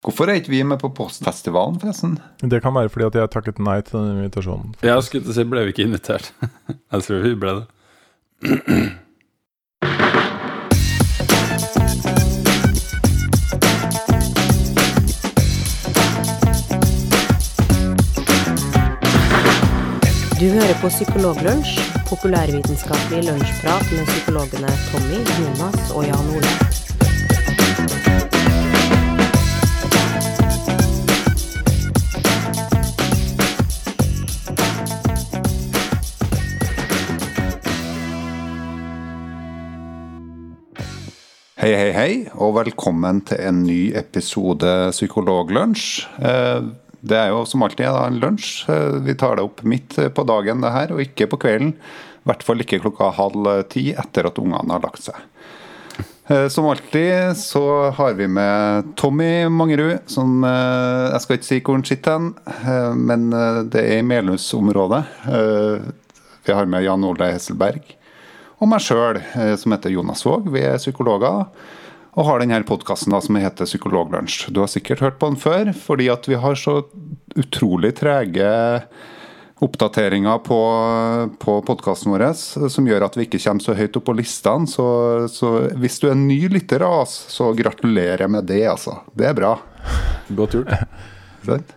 Hvorfor er ikke vi med på Postfestivalen, forresten? Det kan være fordi at jeg takket nei til den invitasjonen. Jeg skulle til å si, ble vi ikke invitert? jeg tror vi ble det. Du hører på Psykologlunsj, populærvitenskapelig lunsjprat med psykologene Tommy, Jonas og Jan Ole. Hei, hei, hei, og velkommen til en ny episode Psykologlunsj. Eh, Det er jo som alltid en lunsj. Eh, Vi tar det opp midt på dagen, det her, og ikke på kvelden. I hvert fall ikke klokka halv ti etter at ungene har lagt seg. Eh, Som alltid så har vi med Tommy Mangerud, som Jeg skal ikke si hvor han sitter men det er i Melhus-området. Vi har med Jan Ole Hesselberg og meg sjøl, som heter Jonas Våg. Vi er psykologer og har denne podkasten som heter Psykologlunsj. Du har sikkert hørt på den før, fordi at vi har så utrolig trege oppdateringer på, på podkasten vår som gjør at vi ikke kommer så høyt opp på listene. Så, så hvis du er ny lytter av oss, så gratulerer jeg med det, altså. Det er bra. Godt gjort.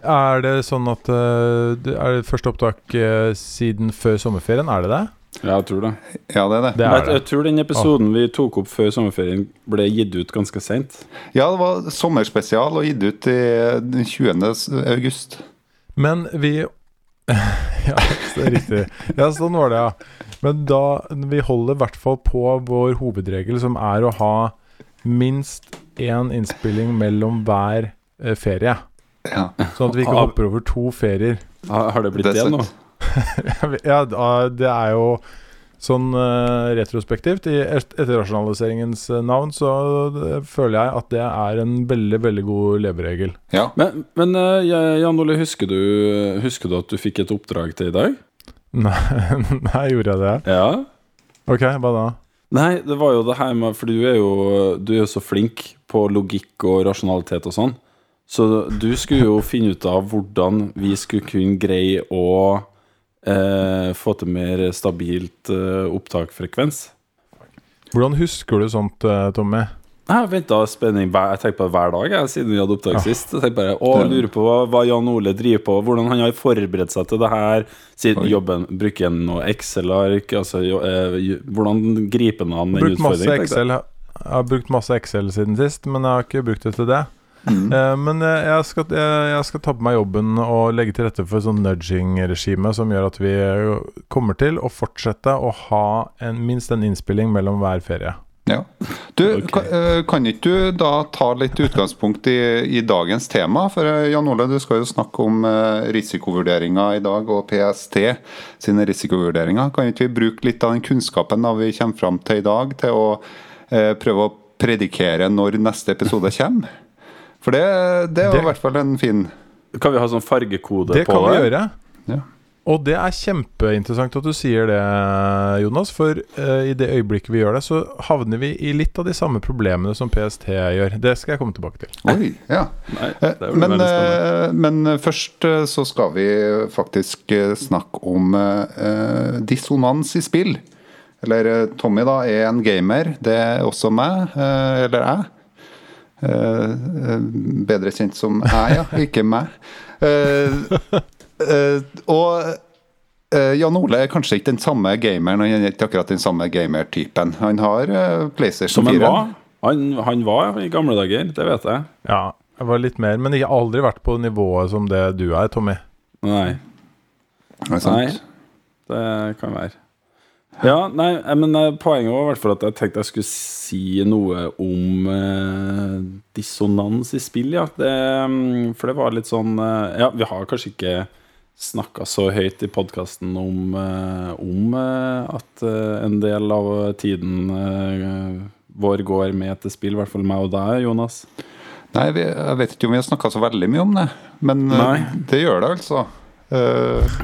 Er det sånn at eh, er det første opptak eh, siden før sommerferien? Er det det? Ja, jeg tror det. Ja, det er det. Det er det. jeg tror den episoden vi tok opp før sommerferien, ble gitt ut ganske seint. Ja, det var sommerspesial og gitt ut i den 20. august. Men vi Ja, det er riktig. Ja, sånn var det, ja. Men da Vi holder i hvert fall på vår hovedregel, som er å ha minst én innspilling mellom hver eh, ferie. Ja. Sånn at vi ikke hopper over to ferier. Har, det blitt Det det, nå? ja, det er jo sånn eh, retrospektivt. I et- etterrasjonaliseringens eh, navn så eh, føler jeg at det er en veldig, veldig god leveregel. ja. Men, men Jan Ole, husker du, husker du at du fikk et oppdrag til i dag? Nei, nei, gjorde jeg det? Ja. Ok, hva da? Nei, det var jo det her med For du er jo, du er jo så flink på logikk og rasjonalitet og sånn. Så du skulle jo finne ut av hvordan vi skulle kunne greie å eh, få til mer stabilt eh, opptakfrekvens. Hvordan husker du sånt, eh, Tommy? Jeg venta spenning hver, Jeg tenker på det hver dag jeg, siden vi hadde opptak sist. Jeg tenker bare, å, Lurer på hva, hva Jan Ole driver på, hvordan han har forberedt seg til det her. Siden Oi. jobben Bruker han noe Excel-ark? Altså, eh, hvordan griper han an den utfordringen? jeg. Jeg har brukt masse Excel siden sist, men jeg har ikke brukt det til det. Mm. Eh, men eh, jeg skal, jeg, jeg skal ta på meg jobben og legge til rette for sånn nudging-regime som gjør at vi eh, kommer til å fortsette å ha en, minst en innspilling mellom hver ferie. Ja. Du, okay. kan, eh, kan ikke du da ta litt utgangspunkt i, i dagens tema? For eh, Jan Ole, du skal jo snakke om eh, risikovurderinger i dag, og PST sine risikovurderinger. Kan ikke vi bruke litt av den kunnskapen da vi kommer fram til i dag, til å eh, prøve å predikere når neste episode kommer? For det, det er Det- i hvert fall en fin Kan vi ha sånn fargekode Det på kan vi gjøre. Ja. Og det er kjempeinteressant at du sier det, Jonas. For uh, i det øyeblikket vi gjør det, så havner vi i litt av de samme problemene som PST gjør. Det skal jeg komme tilbake til. Oi, ja. Nei, Eh, det Men, uh, men først uh, så skal vi faktisk snakke om dissonans i spill. Eller Tommy da er en gamer. Det er også meg, eller jeg. Eh, eh, bedre kjent som jeg, ja. Ikke meg. Eh, eh, og eh, Jan Ole er kanskje ikke den samme gameren. Han er ikke akkurat den samme gamertypen. Han har PlayStation Som han 4. var. Han, han var i gamle dager, det vet jeg. Ja, jeg var litt mer, men jeg har aldri vært på nivået som det du er, Tommy. Nei, Er sant? Nei. det kan være. Ja, nei, eh, men eh, poenget var i hvert fall at jeg tenkte jeg skulle si noe om eh, dissonans i spill, ja. Det, mm, for det var litt sånn eh, Ja, vi har kanskje ikke snakka så høyt i podkasten om, om at en del av tiden vår går med til spill, i hvert fall meg og deg, Jonas. Nei, vi, jeg vet ikke om vi har snakka så veldig mye om det, men Nei. det gjør det altså. Eh,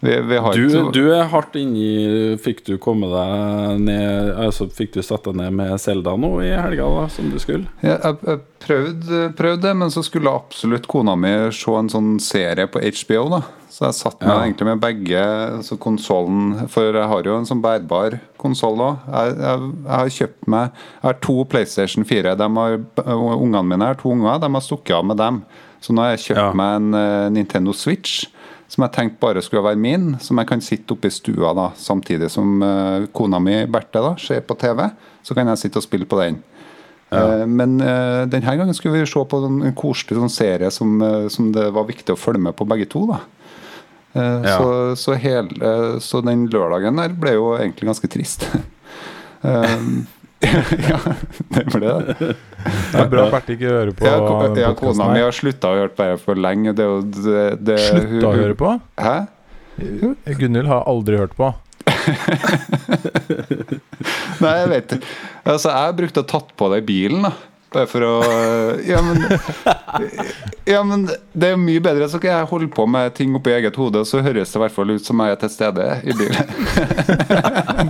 Vi, vi har Du, ikke du er hardt inni Fikk du komme deg ned Altså fikk du satt deg ned med Selda nå i helga, da, som du skulle? Ja, jeg, jeg prøvde, prøvde det, men så skulle absolutt kona mi se en sånn serie på HBO. da Så jeg satt meg Ja. egentlig med begge altså konsollen For jeg har jo en sånn bærbar konsoll òg. Jeg, jeg, jeg har kjøpt meg Jeg har to PlayStation 4. De har, ungene mine har to unger, de har stukket av med dem. Så nå har jeg kjøpt Ja. meg en uh, Nintendo Switch. Som jeg tenkte bare skulle være min, som jeg kan sitte oppe i stua da samtidig som uh, kona mi Berthe da ser på TV. Så kan jeg sitte og spille på den. Eh, Men uh, denne gangen skulle vi se på en, en koselig sånn serie som, som det var viktig å følge med på begge to. da Ja. så, så, hele, så den lørdagen der ble jo egentlig ganske trist. Ja, det ble det. Det er bra Bert ikke hører på Ja, ja, kona mi har slutta å høre på det for lenge. Det, det, det, Slutta å høre på? Hæ? Gunhild har aldri hørt på. Nei, jeg vet ikke. Altså, jeg brukte å tatt på det i bilen, da. Bare for å Ja, men Ja, men det er mye bedre. Så kan jeg holde på med ting oppi eget hode, så høres det i hvert fall ut som jeg er til stede i bilen.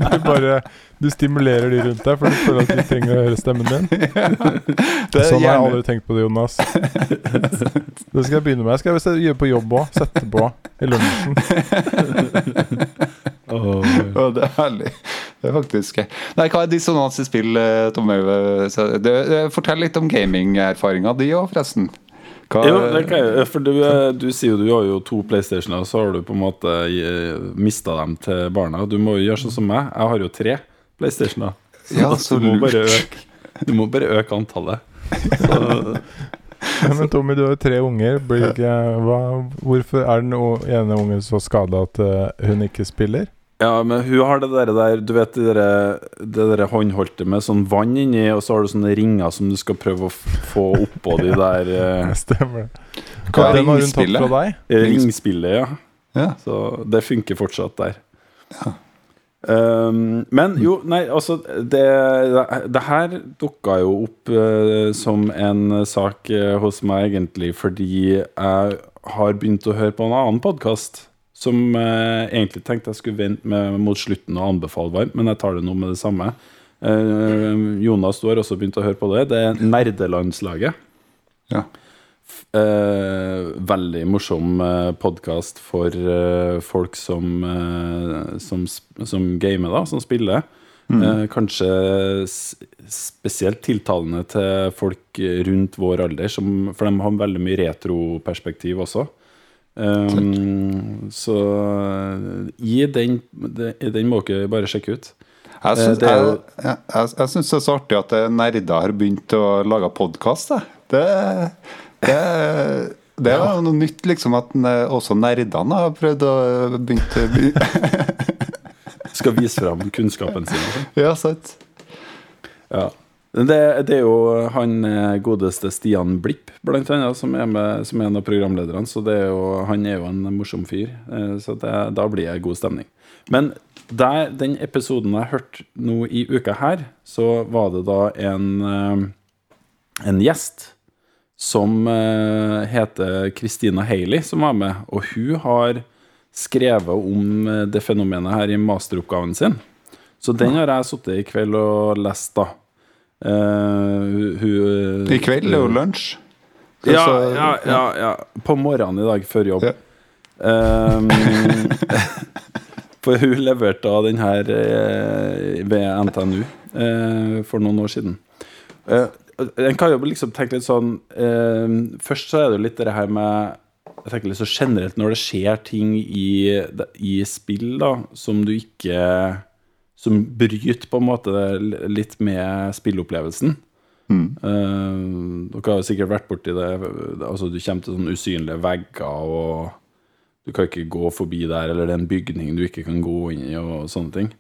Du bare Du stimulerer de rundt deg, for du føler at de trenger å høre stemmen din. Det er Sånn har jeg aldri tenkt på det, Jonas. Det skal jeg begynne med. Skal jeg gjøre på jobb òg. Sette på i lunsjen. Og det er herlig. Det er faktisk Nei, hva er dissonans i spill, eh, Tom Øyve? Så det- det- Fortell litt om gamingerfaringa di òg, forresten. Hva, Jo, det kan jeg, for du, eh, du sier jo du har jo to PlayStationer, og så har du på en måte mista dem til barna. Du må jo gjøre sånn som meg. Jeg har jo tre PlayStationer. Ja, Så du må bare øke, du må bare øke antallet. Så, Men Tommy, du har jo tre unger. Blir ikke, hva, hvorfor er den ene ungen så skada at eh, hun ikke spiller? Ja, men hun har det der, der Du vet det der, det der håndholdte med sånn vann inni, og så har du sånne ringer som du skal prøve å få oppå de der eh, Stemmer det. Hva er ringspillet? fra deg. ringspillet, ja. Ja. Så det funker fortsatt der. Um, men jo, nei, altså Det, det her dukka jo opp uh, som en sak uh, hos meg, egentlig, fordi jeg har begynt å høre på en annen podkast som eh, egentlig tenkte jeg skulle vente med mot slutten og anbefale varmt, men jeg tar det nå med det samme. Eh, Jonas, du har også begynt å høre på det. Det er Nerdelandslaget. Ja. Eh, veldig morsom eh, podkast for eh, folk som, eh, som, som gamer, da, som spiller. Eh, kanskje spesielt tiltalende til folk rundt vår alder, som, for de har veldig mye retroperspektiv også. Um, så eh, i den, i den må dere bare sjekke ut. Jeg syns, Eh, det jo- jeg, jeg, jeg, jeg det er så artig at eh, nerder har begynt å lage podkast. Det, det, det er jo noe nytt, liksom, at eh, også nerdene har prøvd å begynt Skal vise fram kunnskapen sin. sånn. Ja, sant. Ja. Det, det er jo han eh, godeste Stian Blipp, blant annet, som er, med, som er en av programlederne. Så det er jo, han er jo en morsom fyr. eh, Så det, da blir det god stemning. Men der, den episoden jeg hørte nå i uka her, så var det da en, eh, en gjest som heter Christina Haley, som var med. Og hun har skrevet om det fenomenet her i masteroppgaven sin. Så den har jeg sittet i kveld og lest, da. Eh, hun, hun- I kveld er jo lunsj. ja, Så- ja, ja, ja. På morgenen i dag, før jobb. Ehm, for hun leverte da den her uh, ved NTNU uh, for noen år siden. Eh, en kan jo liksom tenke litt sånn eh, Først så er det jo litt det her med Jeg tenker litt så generelt når det skjer ting i, i spill da som du ikke Som bryter på en måte litt med spillopplevelsen. Uh, dere har jo sikkert vært borti det. Altså, du kommer til sånne usynlige vegger, og du kan ikke gå forbi der, eller det er en bygning du ikke kan gå inn i, og sånne ting.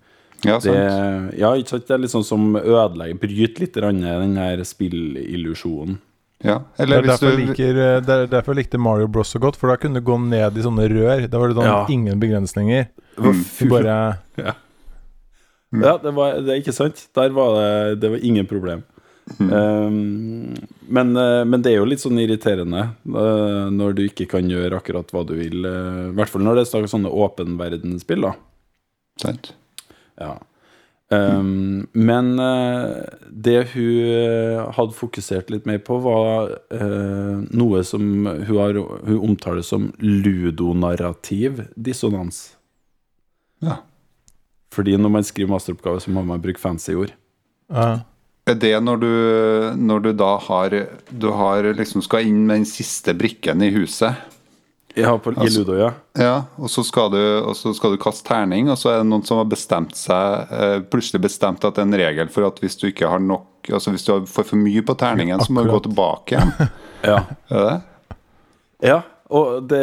Ja, Det, sant. ja, ikke sant? det er litt sånn som ødelegger Bryter litt grann den her spillillusjonen. Ja. Det Eller er, hvis derfor du liker, eh, det er derfor jeg likte Mario Bros så godt, for da kunne du gå ned i sånne rør. Da var det sånn Ja. ingen begrensninger. Mm. Du bare Ja, det, var, det er ikke sant. Der var det, det var ingen problem. Um, men, eh, men det er jo litt sånn irriterende uh, når du ikke kan gjøre akkurat hva du vil. eh, I hvert fall når det er sånne åpen sånne åpenverdensspill, da. Sant? Ja. Um, men uh, det hun hadde fokusert litt mer på, var noe som hun, har, hun omtaler som ludonarrativ dissonans. Ja. Fordi når man skriver masteroppgave, så må man bruke fancy ord. Ja. Er det når du, når du da har Du har liksom skal inn med den siste brikken i huset? Ja, på, i Altså- ludo, ja. Ja, og så, skal du, og så skal du kaste terning, og så er det noen som har bestemt seg eh, plutselig bestemt at det er en regel for at hvis du ikke har nok Altså hvis du får for mye på terningen, så må du gå tilbake igjen. ja. Er det? Ja, og det,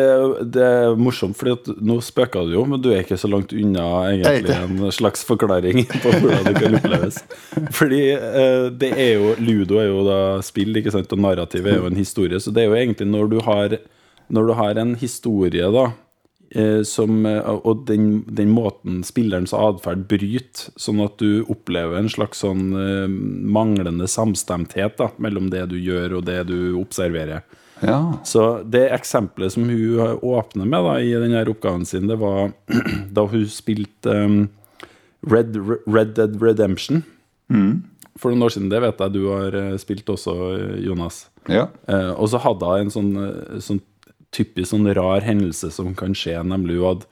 det er morsomt, for nå spøka du jo, men du er ikke så langt unna egentlig en slags forklaring på hvordan det kan oppleves. Fordi eh, det er jo Ludo er jo da spill, ikke sant, og narrativ er jo en historie, så det er jo egentlig når du har, når du har en historie, da, eh, som, og den, den måten spillerens atferd bryter, sånn at du opplever en slags sånn eh, manglende samstemthet da, mellom det du gjør og det du observerer. Ja. Så det eksempelet som hun åpner med da, i denne oppgaven sin, det var da hun spilte um, Red, Red Dead Redemption. For noen år siden, det vet jeg du har eh, spilt også, Jonas. ja. Eh, og så hadde hun en sånn, eh, sånn typisk sånn rar hendelse som kan skje, nemlig hun hadde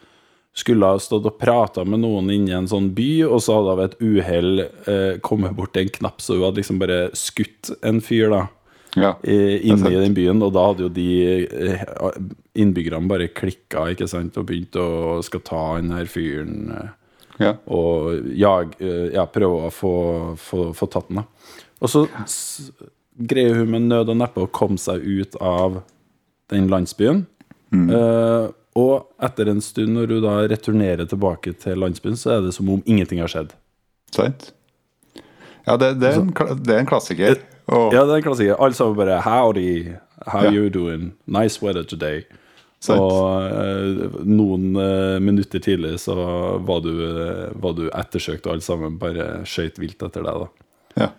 skulle ha stått og prata med noen inni en sånn by, og så hadde hun ved et uhell eh, kommet bort en knapp, så hun hadde liksom bare skutt en fyr, da ja. inne i den byen, og da hadde jo de eh, innbyggerne bare klikka ikke sant, og begynt å skal ta den her fyren eh, ja. og jag, eh, ja, prøve å få, få, få tatt den. da. Og så greier hun med nød og neppe å komme seg ut av den landsbyen. Eh, og etter en stund, når hun da returnerer tilbake til landsbyen, så er det som om ingenting har skjedd. Sant? Ja, det, det, er en, det er en klassiker. Og, Ja, det er en klassiker. Alle sammen bare Howdy, how yeah. you doing? Nice weather today. Sant. Og eh, noen eh, minutter tidlig så var du, eh, var du ettersøkt, og alle sammen bare skøyt vilt etter deg. da Ja.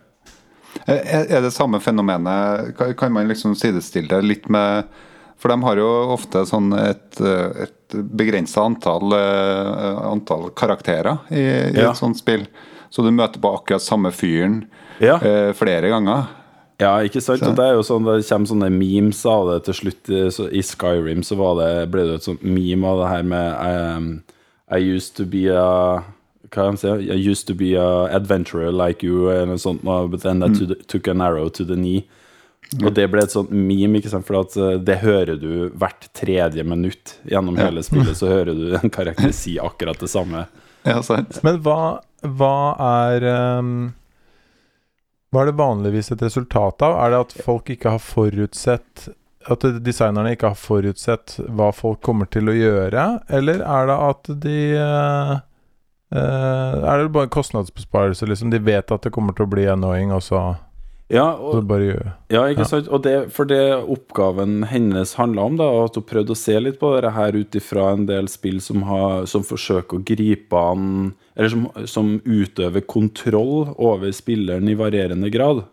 Er, det samme fenomenet Kan man liksom sidestille det litt med For de har jo ofte sånn et, et begrensa antall, antall karakterer i, i Ja. et sånt spill. Så du møter på akkurat samme fyren Ja. eh, flere ganger. Ja, ikke sant? Så- det er jo sånn, det kommer sånne memes av det til slutt. eh, Så I Skyrim så var det, ble det et sånt meme av det her med um, I used to be a hva de sier? I used to be a adventurer like you, eller noe sånt, but then I to- took an arrow to the knee. Og det ble et sånt meme, ikke sant? for at eh, det hører du hvert tredje minutt gjennom hele spillet. Så hører du en karakter si akkurat det samme. Ja, sant? Men hva, hva er ehm, Hva er det vanligvis et resultat av? Er det at folk ikke har forutsett At designerne ikke har forutsett hva folk kommer til å gjøre? Eller er det at de uh, Er det bare kostnadsbesparelse, liksom? De vet at det kommer til å bli annoying, og så, Ja, så og, bare gjør Ja, ikke Ja. sant? Og det, for det oppgaven hennes handla om, da, at hun prøvde å se litt på det her ut ifra en del spill som, har, som forsøker å gripe an Eller som, som utøver kontroll over spilleren i varierende grad.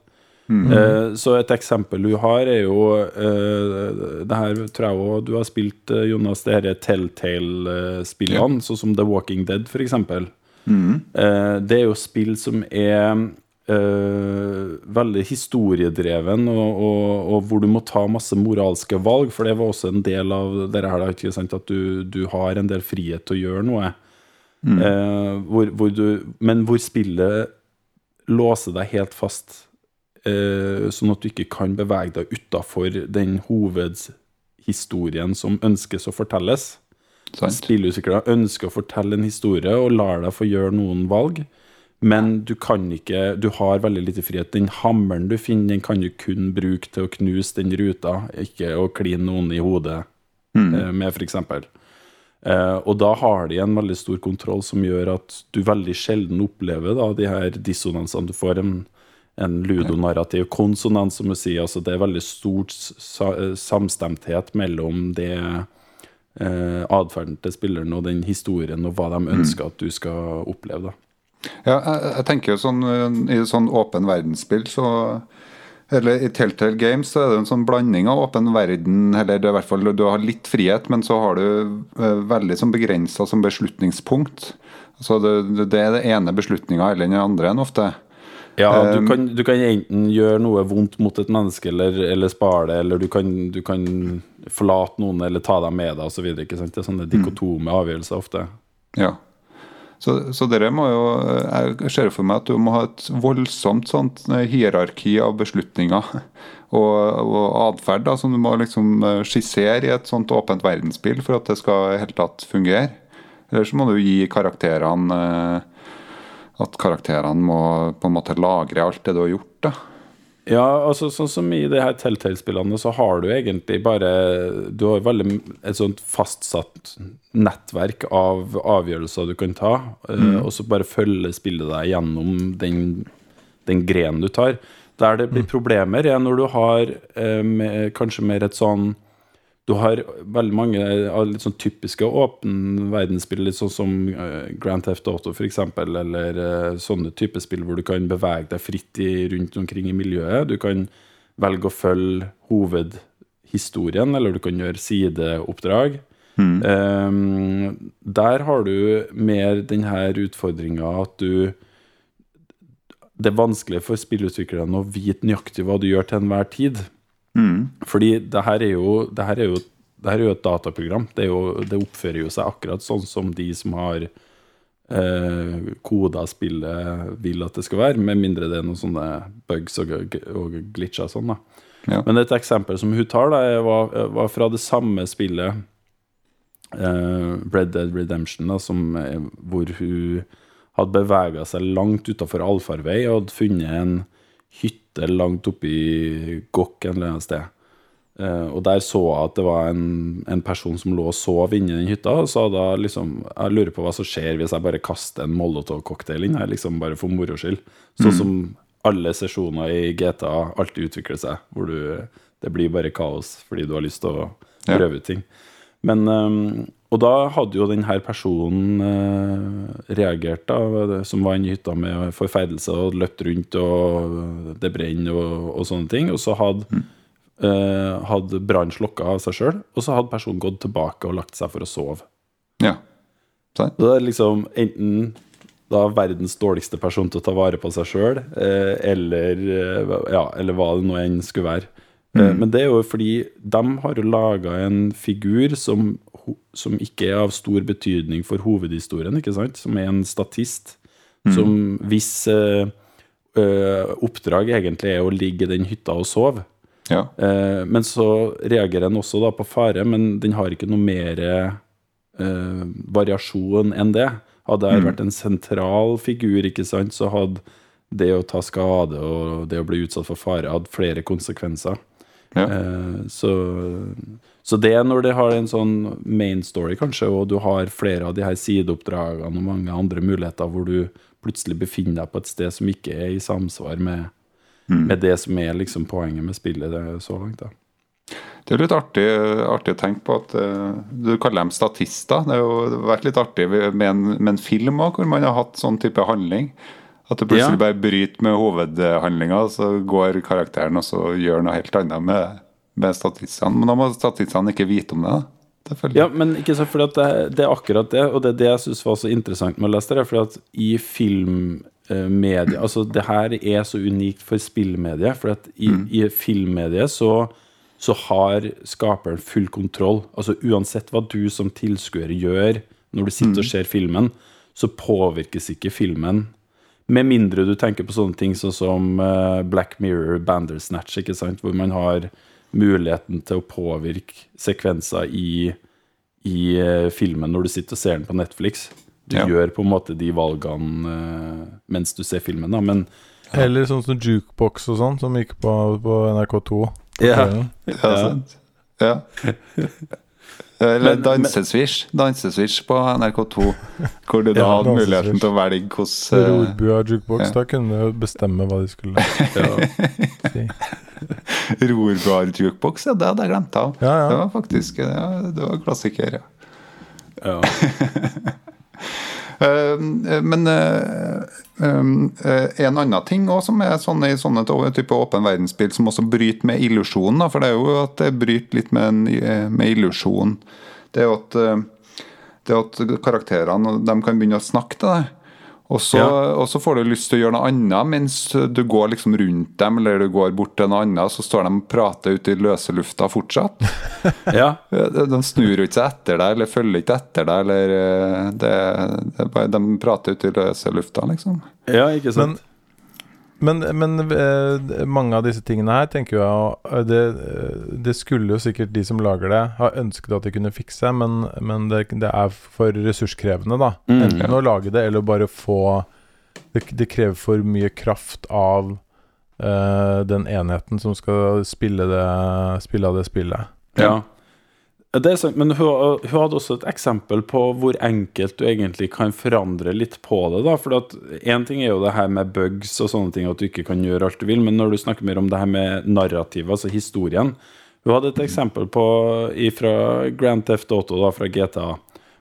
Eh, så et eksempel du har, er jo eh, Det her tror jeg òg du har spilt, eh, Jonas, det her Telltale-spillene, sånn som The Walking Dead, for eksempel. Eh, det er jo spill som er eh, veldig historiedreven, og, og, og hvor du må ta masse moralske valg, for det var også en del av dette her, ikke sant, at du, du har en del frihet til å gjøre noe. Eh, hvor, hvor du, men hvor spillet låser deg helt fast, eh, sånn at du ikke kan bevege deg utafor den hovedhistorien som ønskes å fortelles. Spillutviklere ønsker å fortelle en historie og lar deg få gjøre noen valg. Men du kan ikke Du har veldig lite frihet. Den hammeren du finner, den kan du kun bruke til å knuse den ruta, ikke å kline noen i hodet mm. med, f.eks. Uh, og da har de en veldig stor kontroll som gjør at du veldig sjelden opplever da, de her dissonansene. Du får en, en ludonarrativ konsonans, som du sier. Altså det er veldig stort eh, samstemthet mellom det eh, atferden til spilleren og den historien og hva de ønsker at du skal oppleve. da. Ja, jeg, jeg tenker jo sånn eh, i sånn åpen verdensspill, så Eller i Telltale Games så er det en sånn blanding av åpen verden, eller det er i hvert fall du har litt frihet, men så har du eh, veldig sånn begrensa som beslutningspunkt. Så det, det er det ene beslutninga eller den andre enn ofte. Ja, du Um, kan, du kan enten gjøre noe vondt mot et menneske eller, eller spare det, eller du kan, du kan forlate noen eller ta dem med deg osv. Det er sånne dikotome avgjørelser ofte. Ja. Så, så dere må jo Jeg ser for meg at du må ha et voldsomt sånt eh, hierarki av beslutninger og, og atferd som du må liksom eh, skissere i et sånt åpent verdensspill for at det skal helt tatt fungere. Eller så må du gi karakterene eh, At karakterene må på en måte lagre alt det du har gjort. da. Ja, altså sånn som i de her Telltale-spillene, så har du egentlig bare Du har veldig et sånt fastsatt nettverk av avgjørelser du kan ta, mm. og så bare følger spillet deg gjennom den, den grenen du tar. Der det blir problemer, er når du har eh, med, kanskje mer et sånn du har veldig mange litt sånn typiske åpen verdensspill, litt sånn som eh, Grand Theft Auto f.eks., eller eh, sånne type spill hvor du kan bevege deg fritt i, rundt omkring i miljøet. Du kan velge å følge hovedhistorien, eller du kan gjøre sideoppdrag. Eh, der har du mer denne utfordringa at du Det er vanskelig for spillutviklerne å vite nøyaktig hva du gjør til enhver tid. Fordi det her er jo, det her er jo, det her er jo et dataprogram. Det, jo, det oppfører jo seg akkurat sånn som de som har eh, koda spillet vil at det skal være, med mindre det er noen sånne bugs og, og glitcher og sånn. da. Ja. Men et eksempel som hun tar, da, var, var fra det samme spillet, eh, Red Dead Redemption, da, som, hvor hun hadde bevega seg langt utafor allfarvei og hadde funnet en hytte langt oppe i Gokk en eller annet sted. Eh, og der så jeg at det var en, en person som lå og sov inni den hytta. Og så da liksom Jeg lurer på hva som skjer hvis jeg bare kaster en molotov-cocktail inn her, liksom bare for moro skyld. Sånn som alle sesjoner i GTA alltid utvikler seg, hvor du Det blir bare kaos fordi du har lyst til å prøve ut ting. Men eh, Og da hadde jo denne personen eh, reagert, da, som var inne i hytta med forferdelse og løpt rundt og det brenner og, og sånne ting. Og så hadde, eh, hadde brannen slokka av seg sjøl, og så hadde personen gått tilbake og lagt seg for å sove. Ja. Så det er liksom enten da verdens dårligste person til å ta vare på seg sjøl, eh, eller, eh, ja, eller hva det nå enn skulle være. Mm. men det er jo fordi de har jo laga en figur som, som ikke er av stor betydning for hovedhistorien, ikke sant? Som er en statist. Som hvis eh, eh, oppdrag egentlig er å ligge i den hytta og sove. Ja. Eh, men så reagerer den også da på fare, men den har ikke noe mer eh, variasjon enn det. Hadde jeg vært en sentral figur, ikke sant, så hadde det å ta skade og det å bli utsatt for fare hatt flere konsekvenser. Ja. Eh, så, så det er når det har en sånn main story, kanskje, og du har flere av de her sideoppdragene og mange andre muligheter hvor du plutselig befinner deg på et sted som ikke er i samsvar med, med det som er liksom poenget med spillet det, er så langt. da. Det er litt artig, artig å tenke på at eh, du kaller dem statister. Det har jo vært litt artig med en, med en film òg, hvor man har hatt sånn type handling. At det plutselig bare bryter med hovedhandlinga, så går karakteren og så gjør noe helt annet med, med statistene. Men da må statistene ikke vite om det. da. Ja, men ikke så fordi at det, det er akkurat det, og det er det jeg syns var så interessant med å lese det. For at i filmmedia Altså, det her er så unikt for spillmediet. For at i, i filmmediet så, så har skaperen full kontroll. Altså uansett hva du som tilskuer gjør når du sitter og ser filmen, så påvirkes ikke filmen. Med mindre du tenker på sånne ting sånn som eh, Black Mirror, Bandersnatch, ikke sant? hvor man har muligheten til å påvirke sekvenser i, i eh, filmen når du sitter og ser den på Netflix. Du Ja. gjør på en måte de valgene eh, mens du ser filmen, da, men Eller sånn som jukebox og sånn, som gikk på, på NRK2. på Ja. Ja, sant. Ja. Eller Men- dansesvisj. Dansesvisj på NRK2, hvor du da Ja, hadde muligheten til å velge hvordan Rorbua jukebox, ja. da kunne du bestemme hva de skulle si. Rorbua Rorbar-jukebox. Ja, det hadde jeg glemt av. Ja, ja. Det var faktisk ja, det var klassiker, ja. ja. Eh, men eh, um, eh, en annen ting også, som er sånn i sånne type åpen verdensspill, som også bryter med illusjonen, for det er jo at det bryter litt med, med illusjon, det er jo at, det er at karakterene de kan begynne å snakke til deg. Og så, Ja. og så får du lyst til å gjøre noe annet mens du går liksom rundt dem, eller du går bort til noe annet, så står de og prater ute i løse lufta fortsatt. Ja. De de snur jo ikke seg etter deg, eller følger ikke etter deg, eller eh, det, det De prater ute i løse lufta, liksom. ja, ikke sant? men, men eh, mange av disse tingene her tenker jeg det, det skulle jo sikkert de som lager det, ha ønsket at de kunne fikse, men, men det, det er for ressurskrevende, da. Mm. Enten å lage det, eller bare få Det, det krever for mye kraft av eh, den enheten som skal spille, det, spille av det spillet. Ja. Det er sant, men hun, hun hadde også et eksempel på hvor enkelt du egentlig kan forandre litt på det. da, for at Én ting er jo det her med bugs og sånne ting, at du ikke kan gjøre alt du vil, men når du snakker mer om det her med narrativet, altså historien Hun hadde et eksempel på fra Grand Theft Auto, da, fra GTA,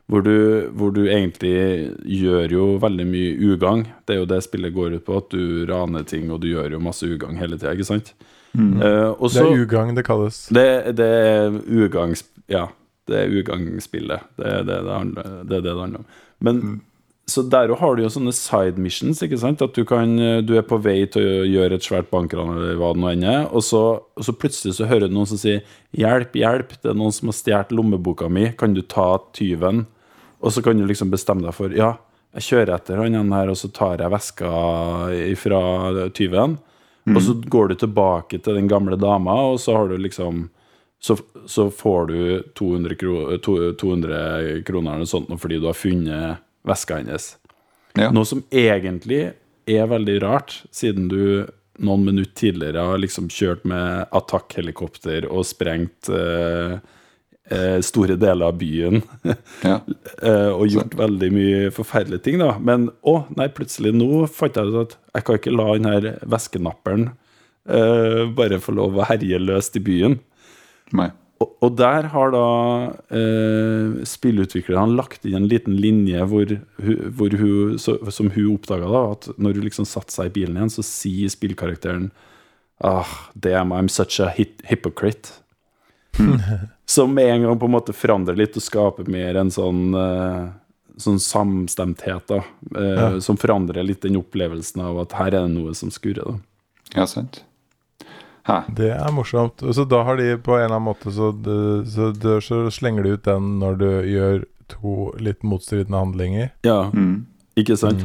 hvor du, hvor du egentlig gjør jo veldig mye ugagn. Det er jo det spillet går ut på, at du raner ting, og du gjør jo masse ugagn hele tida, ikke sant? Eh, og Det er ugagn det kalles. det, det er ugangs... Ja, det er ugangspillet. Det er det det handler, det er det det handler om. Men så der har du jo sånne side missions, ikke sant? At du kan Du er på vei til å gjøre et svært bankran, eller hva det nå enn er, og så, og så plutselig så hører du noen som sier 'Hjelp, hjelp, det er noen som har stjålet lommeboka mi, kan du ta tyven?' Og så kan du liksom bestemme deg for 'Ja, jeg kjører etter han her, og så tar jeg veska fra tyven'. Og så går du tilbake til den gamle dama, og så har du liksom Så, så får du 200, kro, 200 kroner eller sånt fordi du har funnet veska hennes. Ja. Noe som egentlig er veldig rart, siden du noen minutter tidligere har liksom kjørt med attackhelikopter og sprengt eh, eh, store deler av byen. Ja. eh, og gjort veldig mye forferdelige ting, da. Men å, nei, plutselig nå fant jeg ut at jeg kan ikke la den her veskenapperen eh, bare få lov å herje løst i byen. Nei. Og, og der har da eh, spillutviklerne lagt inn en liten linje hvor, hvor hun, så, som hun oppdaga, da, at når hun liksom satte seg i bilen igjen, så sier spillkarakteren Ah, damn, I'm such a hypocrite. Som med en gang på en måte forandrer litt og skaper mer en sånn eh, Sånn samstemthet, da. eh, Ja. Som forandrer litt den opplevelsen av at her er det noe som skurrer, da. Ja, sant. Hæ. Det er morsomt. Så da har de på en eller annen måte Så, det, så, det, så slenger de ut den når du gjør to litt motstridende handlinger. Ja, Mm. ikke sant?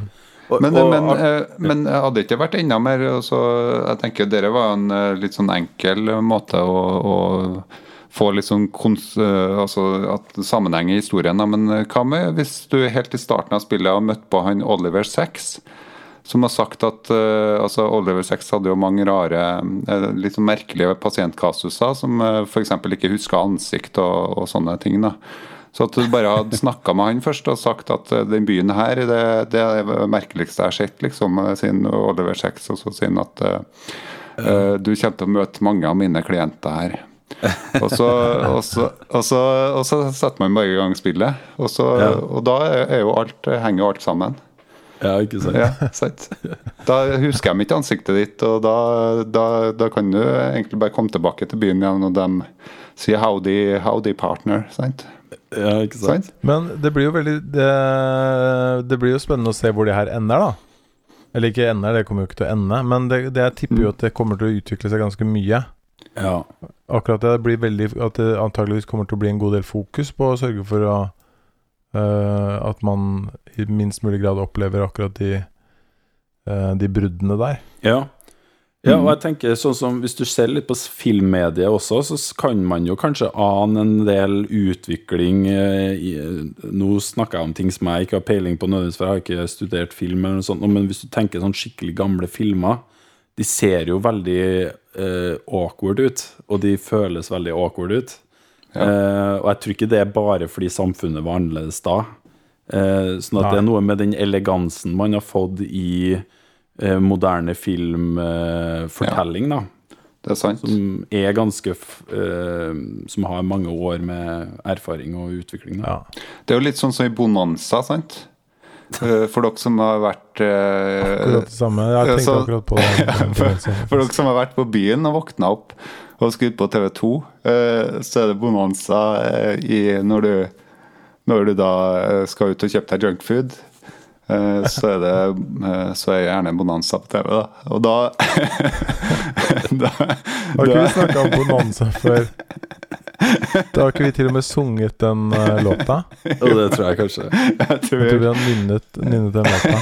Og- Men, og- men, eh, men hadde det ikke vært enda mer så Jeg tenker dere var en eh, litt sånn enkel eh, måte å, å få litt sånn kons, eh, altså at sammenheng i historien. Men eh, hva med hvis du helt i starten av spillet har møtt på han Oliver Sex? Som har sagt at uh, altså Oliver Sex hadde jo mange rare, uh, litt sånn merkelige pasientkasuser, som uh, f.eks. ikke huska ansikt og, og sånne ting. da. Så at du bare hadde snakka med han først og sagt at eh, den byen her, det, det er det merkeligste jeg har sett, liksom, eh, siden Oliver Sex, og så sier at uh, eh, du kommer til å møte mange av mine klienter her. og, så, og, så, og, så, og så setter man bare i gang spillet, og, så, Ja. og da er jo alt, henger jo alt sammen. Ja, ikke sant? Ja, sant. Da husker de ikke ansiktet ditt, og da, da, da kan du egentlig bare komme tilbake til byen igjen, og de sier 'howdy, howdy partner'. sant? Ja, ikke sant? sant? Men det blir jo veldig det, det blir jo spennende å se hvor det her ender, da. Eller ikke ender, det kommer jo ikke til å ende. Men det, det jeg tipper jo at det kommer til å utvikle seg ganske mye. Ja. Akkurat det blir veldig At det antageligvis kommer til å bli en god del fokus på å sørge for å At man i minst mulig grad opplever akkurat de øh, De bruddene der. Ja. ja, og jeg tenker sånn som Hvis du ser litt på filmmediet også, så kan man jo kanskje ane en del utvikling eh, i, Nå snakker jeg om ting som jeg ikke har peiling på nødvendigvis, for jeg har ikke studert film, eller noe sånt, men hvis du tenker sånn skikkelig gamle filmer De ser jo veldig eh, awkward ut, og de føles veldig awkward ut. Eh, og jeg tror ikke det er bare fordi samfunnet var annerledes da. Uh, sånn at det er noe med den elegansen man har fått i uh, moderne filmfortelling, da. Det er sant. Som er ganske eh, Som har mange år med erfaring og utvikling. Da. Ja. Det er jo litt sånn som i Bonanza, sant? Eh, For dere som har vært eh, Akkurat det samme. Jeg ja, tenkte så- akkurat på det. for. For dere som har vært på byen og våkna opp og skrudd på TV2, eh, så er det bonanza eh, i når du, når du da eh, skal ut og kjøpe deg junkfood. Eh, Så er det eh, så er jeg gjerne bonanza på TV, da. Og da, da, Har ikke vi snakka om bonanza før? Da har ikke vi til og med sunget den eh, låta? Jo, det tror jeg kanskje. jeg Jeg tror vi har nynnet, nynnet den låta.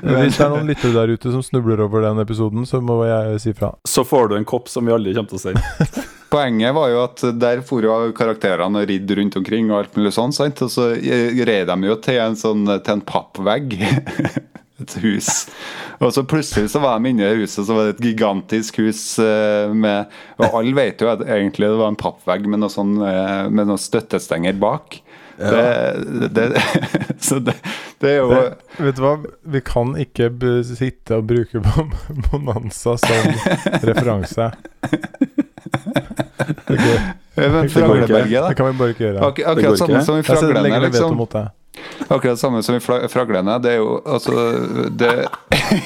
Hvis det er noen lyttere der ute som snubler over den episoden, så må jeg si fra. Så får du en kopp som vi aldri kommer til å si. Poenget var jo at der for jo karakterene og ridd rundt omkring og alt mulig sånn, sant? og så red de jo til en sånn til en pappvegg. Et hus. Og så plutselig så var de inne i huset, så var det et gigantisk hus eh, med Og alle vet jo at egentlig det var en pappvegg med noe sånn eh, med noen støttestenger bak. Det, det, så det, det er jo Det, vet du hva, vi kan ikke sitte og bruke Bonanza som referanse. Det, går, Men går ikke. Fragleberget, det kan vi bare ikke gjøre. Ak akkurat samme som i Fraglene, liksom. det. Akkurat samme som i Fraglene. Det er jo altså det,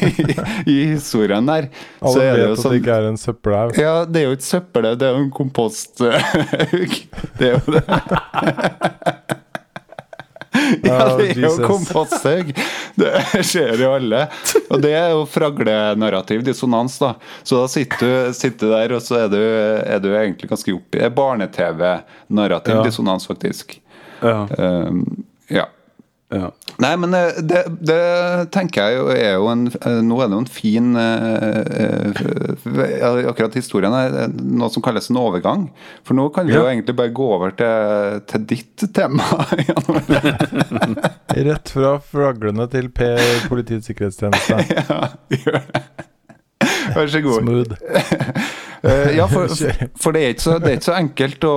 I historien der så Alle er det vet jo at det sånn ikke er en søppelhaug. Ja, det er jo ikke søppel, det er jo en komposthaug. Det er jo det. Ja, det er jo Jesus. Det skjer jo alle. Og det er jo fraglenarrativ dissonans, da. Så da sitter du, sitter der, og så er du, er du egentlig ganske oppi Det er barne-TV-narrativ Ja. dissonans, faktisk. Ja. Um, ja. Ja. Nei, men eh, det, det tenker jeg jo er jo en eh, Nå er det jo en fin eh, Akkurat historien er noe som kalles en overgang. For nå kan vi jo egentlig bare gå over til, til ditt tema. Rett fra fraglene til P Politiets sikkerhetstjeneste. ja, gjør det. Vær så god. Smooth. Eh, ja, for, for det, er ikke så, det er ikke så enkelt å,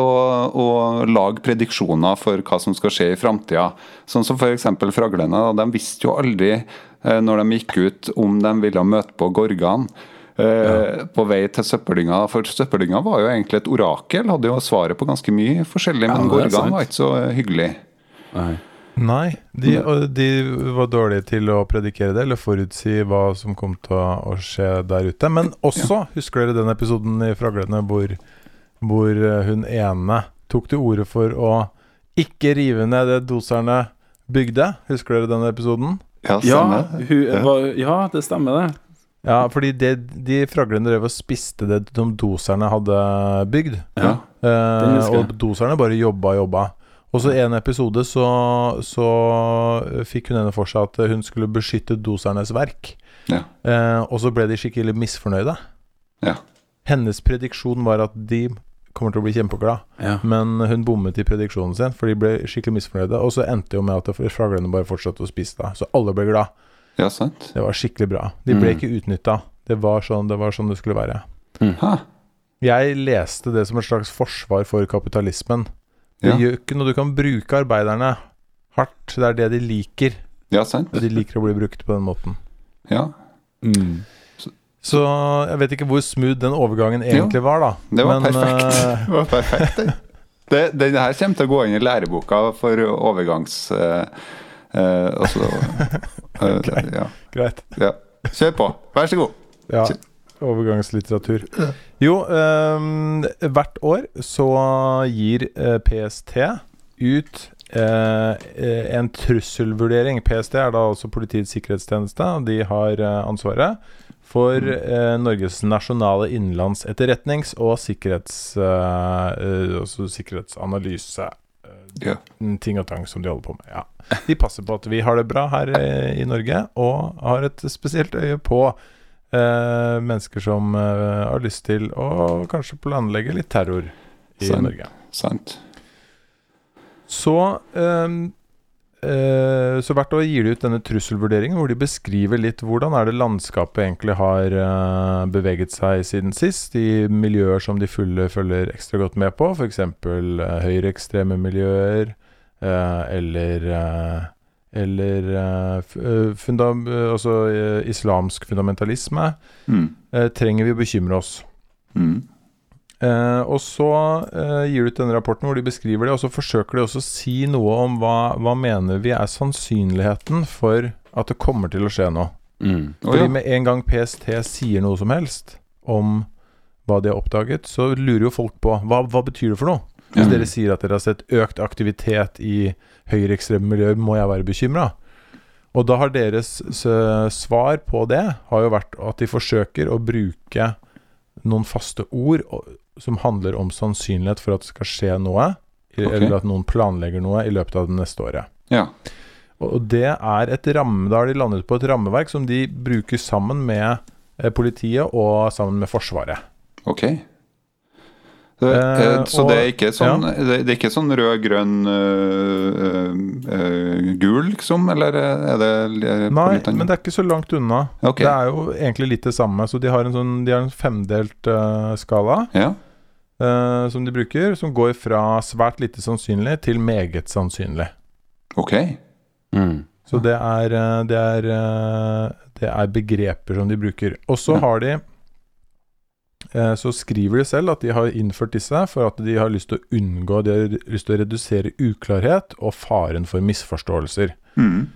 å, å lage prediksjoner for hva som skal skje i framtida. Sånn som f.eks. fraglene. De visste jo aldri eh, når de gikk ut om de ville møte på Gorgan. Ja. På vei til søppeldynga. For søppeldynga var jo egentlig et orakel. Hadde jo svaret på ganske mye forskjellig. Men. Gorgan var ikke så hyggelig. Nei. Nei, de, de var dårlige til å predikere det, eller forutsi hva som kom til å, skje der ute. Men også, husker dere den episoden i Fraglene hvor, hvor eh, hun ene tok til orde for å ikke rive ned det doserne bygde? Husker dere den episoden? Ja, Ja, hun, Ja. var, ja, det stemmer, det. Ja, fordi det, de fraglene drev og spiste det de doserne hadde bygd. Ja. Eh, og doserne bare jobba og jobba. Og så en episode så, så fikk hun henne for seg at hun skulle beskytte dosernes verk. Ja. Eh, og så ble de skikkelig misfornøyde. Ja. Hennes prediksjon var at de kommer til å bli kjempeglad, Ja. men hun bommet i prediksjonen sin, for de ble skikkelig misfornøyde. Og så endte jo med at fraglene bare fortsatte å spise da. Så alle ble glad. ja, sant. Det var skikkelig bra. De ble Mm. ikke utnytta. Det, var sånn- det var sånn det skulle være. Mm. Jeg leste det som et slags forsvar for kapitalismen. Det Ja. gjør ikke noe du kan bruke arbeiderne hardt. Det er det de liker. ja, sant. Og de liker å bli brukt på den måten. Ja. Mm. Så jeg vet ikke hvor smooth den overgangen egentlig var, da. Det var Men, perfekt. eh, Det var perfekt det. Det, den her kommer til å gå inn i læreboka for overgangs... Uh, uh, også, uh, eh, ja, greit. ja. Kjør på. Vær så god. Ja. Overgangslitteratur. Jo, um, hvert år så gir uh, PST ut eh, eh, en trusselvurdering. PST er da også Politiets sikkerhetstjeneste, de har uh, ansvaret for eh, Norges nasjonale innenlands etterretnings- og sikkerhets, eh, eh, altså sikkerhetsanalyse. eh, Ja. ting og tang som de holder på med. Ja. De passer på at vi har det bra her eh, i Norge, og har et spesielt øye på eh, mennesker som eh, har lyst til å kanskje planlegge litt terror i Sant. Norge. Sant. Så ehm, eh, Så hvert år gir de ut denne trusselvurderingen hvor de beskriver litt hvordan er det landskapet egentlig har eh, beveget seg siden sist, i miljøer som de fulle følger ekstra godt med på, f.eks. Eh, høyreekstreme miljøer, eh, eller eh, eller eh, eh, fundam, eh, altså islamsk fundamentalisme, Mm. trenger vi å bekymre oss. Mm. Eh, og så eh, gir du ut denne rapporten hvor de beskriver det, og så forsøker de også å si noe om hva, hva mener vi er sannsynligheten for at det kommer til å skje noe. Mm. Å, Fordi ja. med en gang PST sier noe som helst om hva de har oppdaget, så lurer jo folk på hva, hva betyr det for noe? Hvis mm. dere sier at dere har sett økt aktivitet i høyreekstreme miljøer, må jeg være bekymra? Og da har deres svar på det har jo vært at de forsøker å bruke noen faste ord som handler om sannsynlighet for at det skal skje noe, i- Ok. eller at noen planlegger noe i løpet av det neste året. ja. Og det er et ramme, da har de landet på et rammeverk som de bruker sammen med eh, politiet og sammen med Forsvaret. Ok. Det, Eh, eh, så det er ikke sånn, ja. det er ikke sånn rød, grønn, uh, uh, gul, liksom? Eller er det Nei, litt men det er ikke så langt unna. Okay. Det er jo egentlig litt det samme. Så de har en, sånn, de har en femdelt eh, skala Ja. eh, som de bruker, som går fra svært lite sannsynlig til meget sannsynlig. Ok. Mm. Så det er, eh, det er, eh, det er begreper som de bruker. Og så Ja. har de eh, Så skriver de selv at de har innført disse for at de har lyst til å unngå De har lyst til å redusere uklarhet og faren for misforståelser. Mm.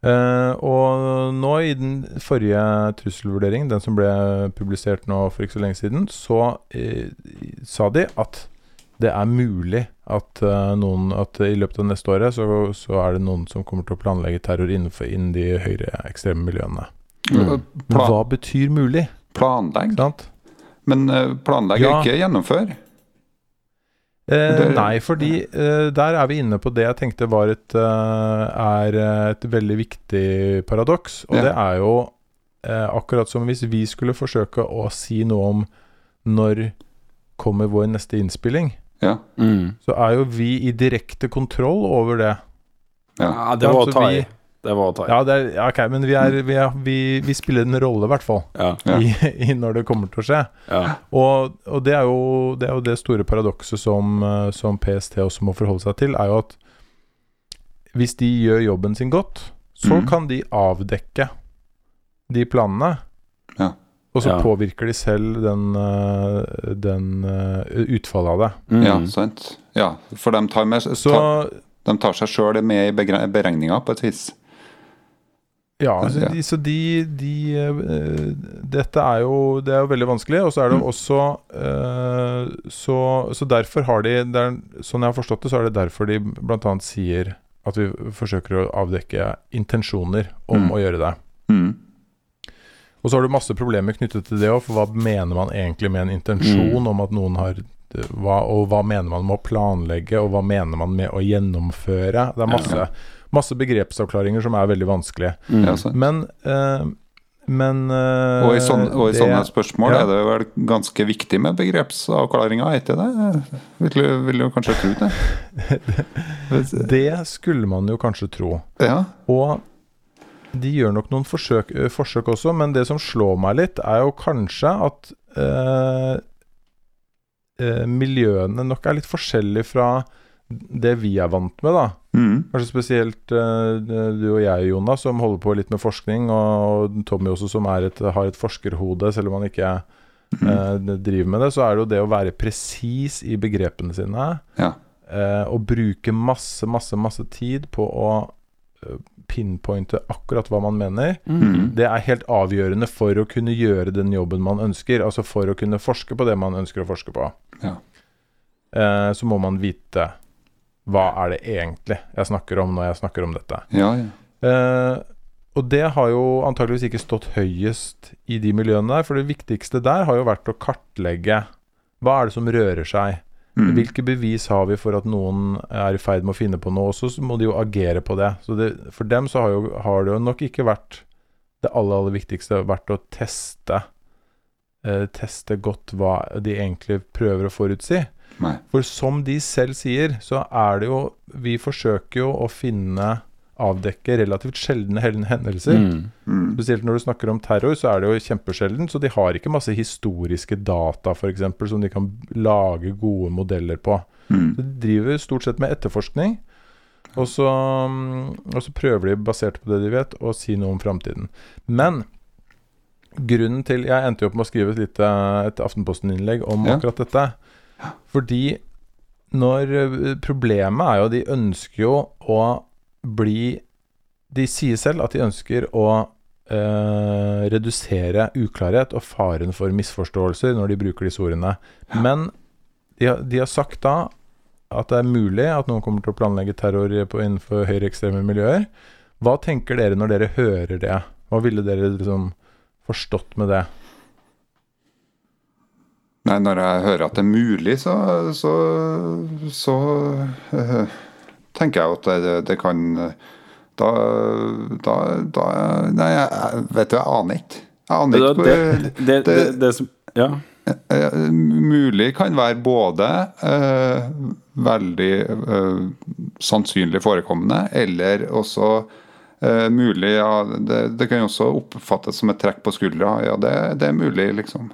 Uh, og nå i den forrige trusselvurderingen, den som ble publisert nå for ikke så lenge siden, så uh, sa de at det er mulig at uh, noen At i løpet av neste året så, så er det noen som kommer til å planlegge terror innenfor innen de høyreekstreme miljøene. Mm. Hva betyr mulig? planlegg, Sant? Men planlegger Ja. ikke gjennomfør. Eh, Det- nei, fordi eh, der er vi inne på det jeg tenkte var et, eh, er et veldig viktig paradoks. Og Ja. det er jo eh, akkurat som hvis vi skulle forsøke å si noe om når kommer vår neste innspilling, Ja. Mm. så er jo vi i direkte kontroll over det. Ja. Ja, det var å ta i. Det var tight. Ja, det er, ok, men vi, er, vi, er, vi, vi spiller en rolle, i hvert fall, Ja. Ja. i, i når det kommer til å skje. Ja. Og, og det, er jo, det er jo det store paradokset som, eh, som PST også må forholde seg til, er jo at hvis de gjør jobben sin godt, så mm. kan de avdekke de planene. Ja. Og så Ja. påvirker de selv den, eh, den eh, utfallet av det. Mm. ja, sant. Ja, for de tar, med, Så ta, de tar seg sjøl med i beregninga på et vis. Ja, altså de, så de, de uh, Dette er jo Det er jo veldig vanskelig. Og så er det Mm. også uh, så, så derfor har de er, Sånn jeg har forstått det, så er det derfor de bl.a. sier at vi forsøker å avdekke intensjoner om Mm. å gjøre det. Mm. Og så har du masse problemer knyttet til det òg, for hva mener man egentlig med en intensjon Mm. om at noen har hva, Og hva mener man med å planlegge, og hva mener man med å gjennomføre? Det er masse, masse begrepsavklaringer som er veldig vanskelige. Mm. Men eh, Men eh, Og i, sånne, og i det- sånne spørsmål ja. er det vel ganske viktig med begrepsavklaringer, er ikke det? Vil du, vil du kanskje tro det? Det skulle man jo kanskje tro. Ja. Og de gjør nok noen forsøk, forsøk også, men det som slår meg litt, er jo kanskje at eh, eh, miljøene nok er litt forskjellige fra det vi er vant med, da. Mm. Kanskje spesielt eh, du og jeg, Jonas, som holder på litt med forskning, og Tommy også, som et, har et forskerhode, selv om han ikke eh, driver med det, så er det jo det å være presis i begrepene sine. Ja. eh, og bruke masse, masse, masse tid på å eh, pinpointe akkurat hva man mener. Mm. Det er helt avgjørende for å kunne gjøre den jobben man ønsker. Altså for å kunne forske på det man ønsker å forske på. Ja. Eh, så må man vite hva er det egentlig jeg snakker om når jeg snakker om dette. Ja, ja. Eh, og det har jo antageligvis ikke stått høyest i de miljøene der, for det viktigste der har jo vært å kartlegge hva er det som rører seg. Mm. Hvilke bevis har vi for at noen er i ferd med å finne på noe? Og så må de jo agere på det. Så det, for dem så har, jo, har det jo nok ikke vært det aller, aller viktigste vært å teste eh, Teste godt hva de egentlig prøver å forutsi. Nei. For som de selv sier, så er det jo Vi forsøker jo å finne Avdekke relativt sjeldne hendelser. Mm. Mm. Spesielt når du snakker om terror, så er det jo kjempesjelden. Så de har ikke masse historiske data, f.eks., som de kan lage gode modeller på. Mm. Så de driver stort sett med etterforskning. Og så, mm, og så prøver de, basert på det de vet, å si noe om framtiden. Men grunnen til Jeg endte jo opp med å skrive et lite et Aftenposten-innlegg om Ja. akkurat dette. Fordi når eh, Problemet er jo de ønsker jo å bli De sier selv at de ønsker å eh, redusere uklarhet og faren for misforståelser når de bruker disse ordene. Men de, har- de har sagt da at det er mulig at noen kommer til å planlegge terror på, innenfor høyreekstreme miljøer. Hva tenker dere når dere hører det? Hva ville dere liksom forstått med det? Nei, når jeg hører at det er mulig, så, så, så eh, tenker jeg at det, det kan da, da, da Nei, jeg vet du, jeg aner ikke. Jeg aner ikke det, det, det, det som Ja. Eh, Mulig kan være både eh, veldig eh, sannsynlig forekommende, eller også eh, mulig ja, det, det kan også oppfattes som et trekk på skuldra. Ja, det, det er mulig, liksom.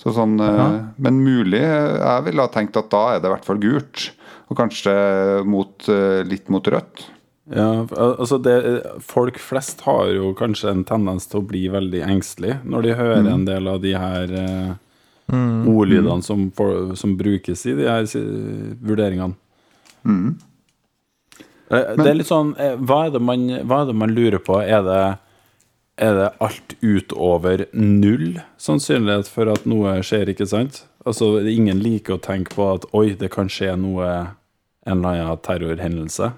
Så sånn, eh, Ja. Men mulig Jeg ville ha tenkt at da er det i hvert fall gult. Og kanskje mot, eh, litt mot rødt. Ja, altså det, Folk flest har jo kanskje en tendens til å bli veldig engstelig når de hører en del av de her eh, ordlydene som, for, som brukes i de her vurderingene. Mm. det er litt sånn eh, hva, er det man, hva er det man lurer på? Er det, er det alt utover null sannsynlighet for at noe skjer, ikke sant? Altså, ingen liker å tenke på at oi, det kan skje noe, en eller annen terrorhendelse.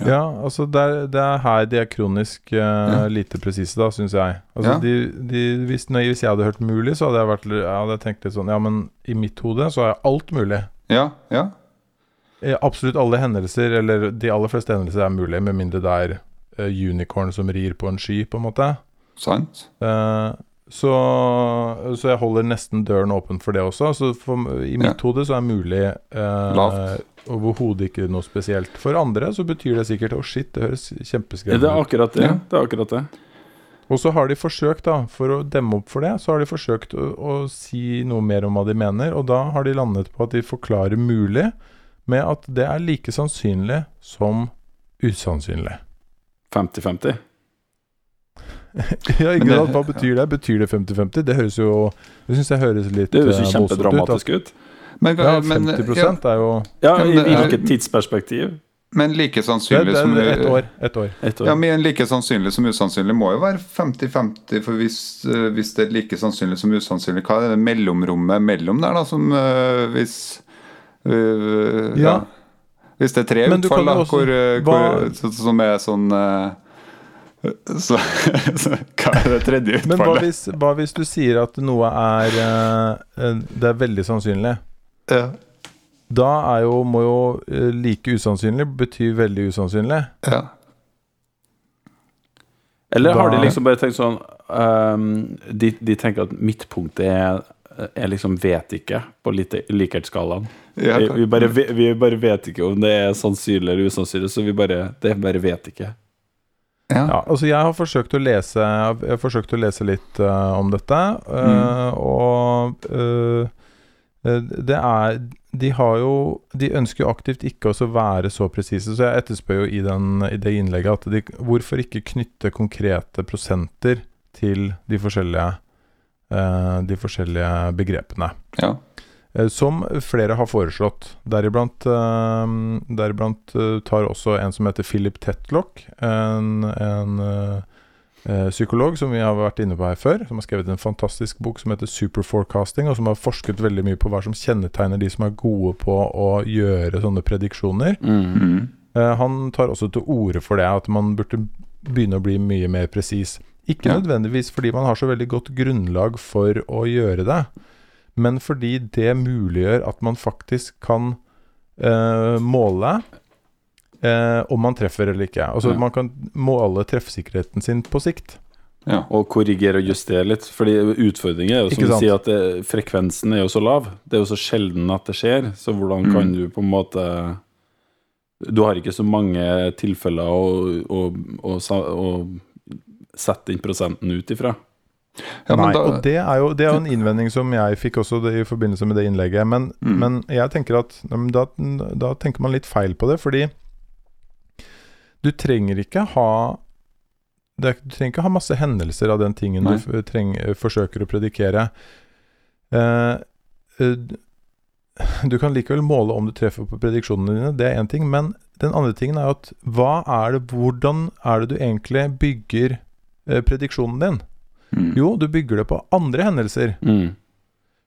Ja, altså det er, det er her de er kronisk uh, Ja. lite presise, da, syns jeg. Altså Ja. de, de, hvis, når, hvis jeg hadde hørt mulig, så hadde jeg, vært, jeg hadde tenkt litt sånn Ja, men i mitt hode så er alt mulig. Ja, ja. Eh, Absolutt alle hendelser, eller de aller fleste hendelser, er mulig, med mindre det er unicorn som rir på en sky, på en måte. Sant. Uh, så, så jeg holder nesten døren åpen for det også. Så for, i mitt Ja. hode så er mulig uh, overhodet ikke noe spesielt. For andre så betyr det sikkert Å, shit, det høres kjempeskremmende ut'. det er akkurat det. Ja. Det er akkurat det. Og så har de forsøkt, da, for å demme opp for det, så har de forsøkt å, å si noe mer om hva de mener, og da har de landet på at de forklarer mulig med at det er like sannsynlig som usannsynlig. 50-50. ja, ikke sant? Hva betyr det? Betyr det 50-50? Det høres jo Det syns jeg høres litt Det høres jo eh, kjempedramatisk ut. Men, Ja, men, 50 ja, er jo Ja, I hvilket tidsperspektiv? men like sannsynlig som et ett år. Et år. Et år. Ja, men like sannsynlig som usannsynlig må jo være 50-50, for hvis, eh, hvis det er like sannsynlig som usannsynlig, hva er det mellomrommet mellom der, da, som eh, hvis eh, ja. Ja. Hvis det er tre utfall, da, også- hvor, hvor, hva- hvor, som er sånn eh, så, så Hva er det tredje Men hva utfallet? hvis, hva hvis du sier at noe er eh, eh, Det er veldig sannsynlig? Ja. Da er jo, må jo eh, like usannsynlig bety veldig usannsynlig. ja. Eller har de liksom bare tenkt sånn um, de, de tenker at midtpunktet er, er liksom vet ikke på lite- likhetsskalaen. Ja, Vi, vi, bare, vi bare vet ikke om det er sannsynlig eller usannsynlig, så vi bare, det bare vet ikke. ja. Ja, altså jeg har forsøkt å lese Jeg har forsøkt å lese litt uh, om dette, eh, og eh, eh, det er De har jo De ønsker jo aktivt ikke å være så presise, så jeg etterspør jo i, den, i det innlegget at de Hvorfor ikke knytte konkrete prosenter til de forskjellige eh, De forskjellige begrepene? ja. Eh, Som flere har foreslått. Deriblant, eh, deriblant eh, tar også en som heter Philip Tetlock, en, en psykolog som vi har vært inne på her før, som har skrevet en fantastisk bok som heter Superforecasting, og som har forsket veldig mye på hva som kjennetegner de som er gode på å gjøre sånne prediksjoner. Mm. Eh, han tar også til orde for det, at man burde begynne å bli mye mer presis. Ikke nødvendigvis fordi man har så veldig godt grunnlag for å gjøre det, men fordi det muliggjør at man faktisk kan eh, måle eh, om man treffer eller ikke. Altså Ja. man kan måle treffsikkerheten sin på sikt. ja. Og korrigere og justere litt. Fordi utfordringen er jo som du sier, at det, frekvensen er jo så lav. Det er jo så sjelden at det skjer. Så hvordan Mm. kan du på en måte Du har ikke så mange tilfeller å, å, å, å sette den prosenten ut ifra. Ja men Nei, da, og det er, jo, det er jo en innvending som jeg fikk også det, i forbindelse med det innlegget. Men, Mm. men jeg tenker at da, da tenker man litt feil på det, fordi du trenger ikke ha det Du trenger ikke ha masse hendelser av den tingen Nei. du treng, forsøker å predikere. Eh, eh, du kan likevel måle om du treffer på prediksjonene dine, det er én ting. Men den andre tingen er jo at hva er det, hvordan er det du egentlig bygger eh, prediksjonen din? Mm. Jo, du bygger det på andre hendelser. Mm.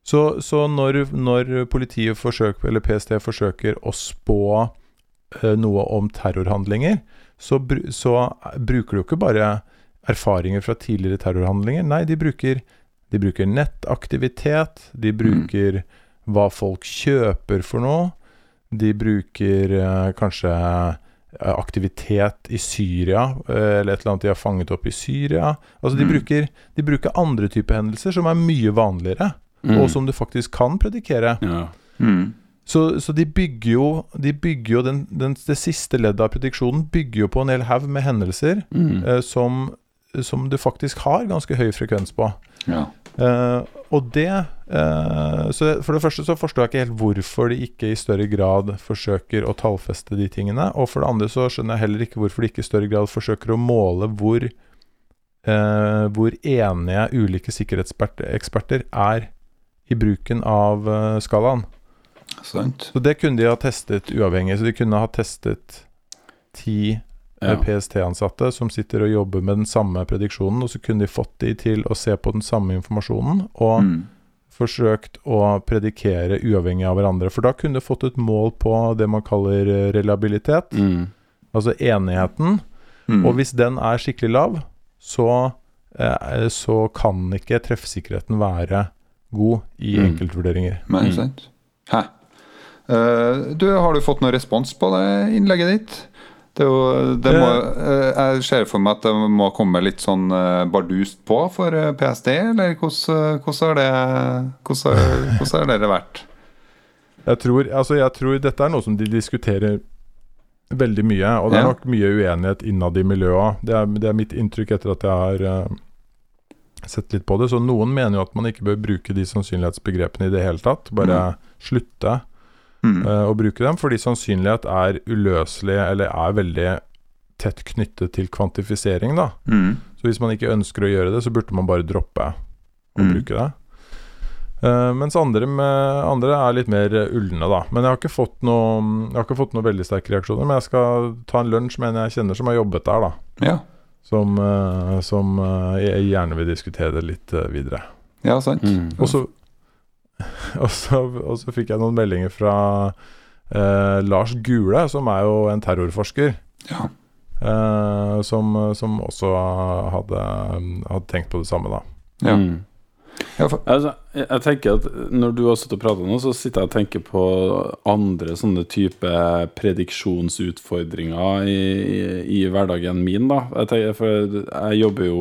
Så, så når, når politiet forsøker, eller PST forsøker å spå eh, noe om terrorhandlinger, så, br så bruker du ikke bare erfaringer fra tidligere terrorhandlinger. Nei, de bruker, de bruker nettaktivitet, de bruker hva folk kjøper for noe. De bruker eh, kanskje aktivitet i Syria, eh, eller et eller annet de har fanget opp i Syria. Altså de, Mm. bruker, de bruker andre typer hendelser som er mye vanligere Mm. og som du faktisk kan predikere. ja. Mm. Så, så de bygger jo, de bygger jo den, den, Det siste leddet av prediksjonen bygger jo på en hel haug med hendelser Mm. eh, som, som du faktisk har ganske høy frekvens på. Ja. Eh, og det eh, Så For det første så forstår jeg ikke helt hvorfor de ikke i større grad forsøker å tallfeste de tingene. Og for det andre så skjønner jeg heller ikke hvorfor de ikke i større grad forsøker å måle hvor eh, hvor enige ulike sikkerhetseksperter er i bruken av eh, skalaen. Sant. Så det kunne de ha testet uavhengig. Så de kunne ha testet ti Ja. eh, PST-ansatte som sitter og jobber med den samme prediksjonen, og så kunne de fått de til å se på den samme informasjonen og Mm. Forsøkt å predikere uavhengig av hverandre. For da kunne du fått et mål på det man kaller eh, reliabilitet, Mm. altså enigheten. Mm. Og hvis den er skikkelig lav, så, eh, så kan ikke treffsikkerheten være god i Mm. enkeltvurderinger. Nei, Mm. sant. Hæ. Uh, du, har du fått noe respons på det innlegget ditt? Det jo, det må, eh, jeg ser for meg at det må komme litt sånn eh, bardust på for eh, PST, eller hvordan, hvordan har det hvordan, hvordan har dere vært? Jeg tror, altså jeg tror dette er noe som de diskuterer veldig mye, og det er nok mye uenighet innad i miljøet. Det, er- det er mitt inntrykk etter at jeg har eh, sett litt på det. Så noen mener jo at man ikke bør bruke de sannsynlighetsbegrepene i det hele tatt. Bare slutte Mm. uh, å bruke dem, fordi sannsynlighet er uløselig, eller er veldig tett knyttet til kvantifisering, da. Mm. Så hvis man ikke ønsker å gjøre det, så burde man bare droppe å Mm. bruke det. Uh, mens andre, med, andre er litt mer ulne, da. Men jeg har ikke fått noe Jeg har ikke fått noe veldig sterke reaksjoner. Men jeg skal ta en lunsj med en jeg kjenner som har jobbet der, da. Ja. Som, uh, som uh, jeg gjerne vil diskutere det litt videre. ja, sant. Mm. Og så og så, og så fikk jeg noen meldinger fra eh, Lars Gule, som er jo en terrorforsker. Ja. eh, som, som også hadde, hadde tenkt på det samme, da. Ja. Mm. Ja, for, Altså, jeg, jeg tenker at Når du har sittet og pratet nå, så sitter jeg og tenker på andre sånne type prediksjonsutfordringer i, i, i hverdagen min. da jeg, tenker, for jeg jobber jo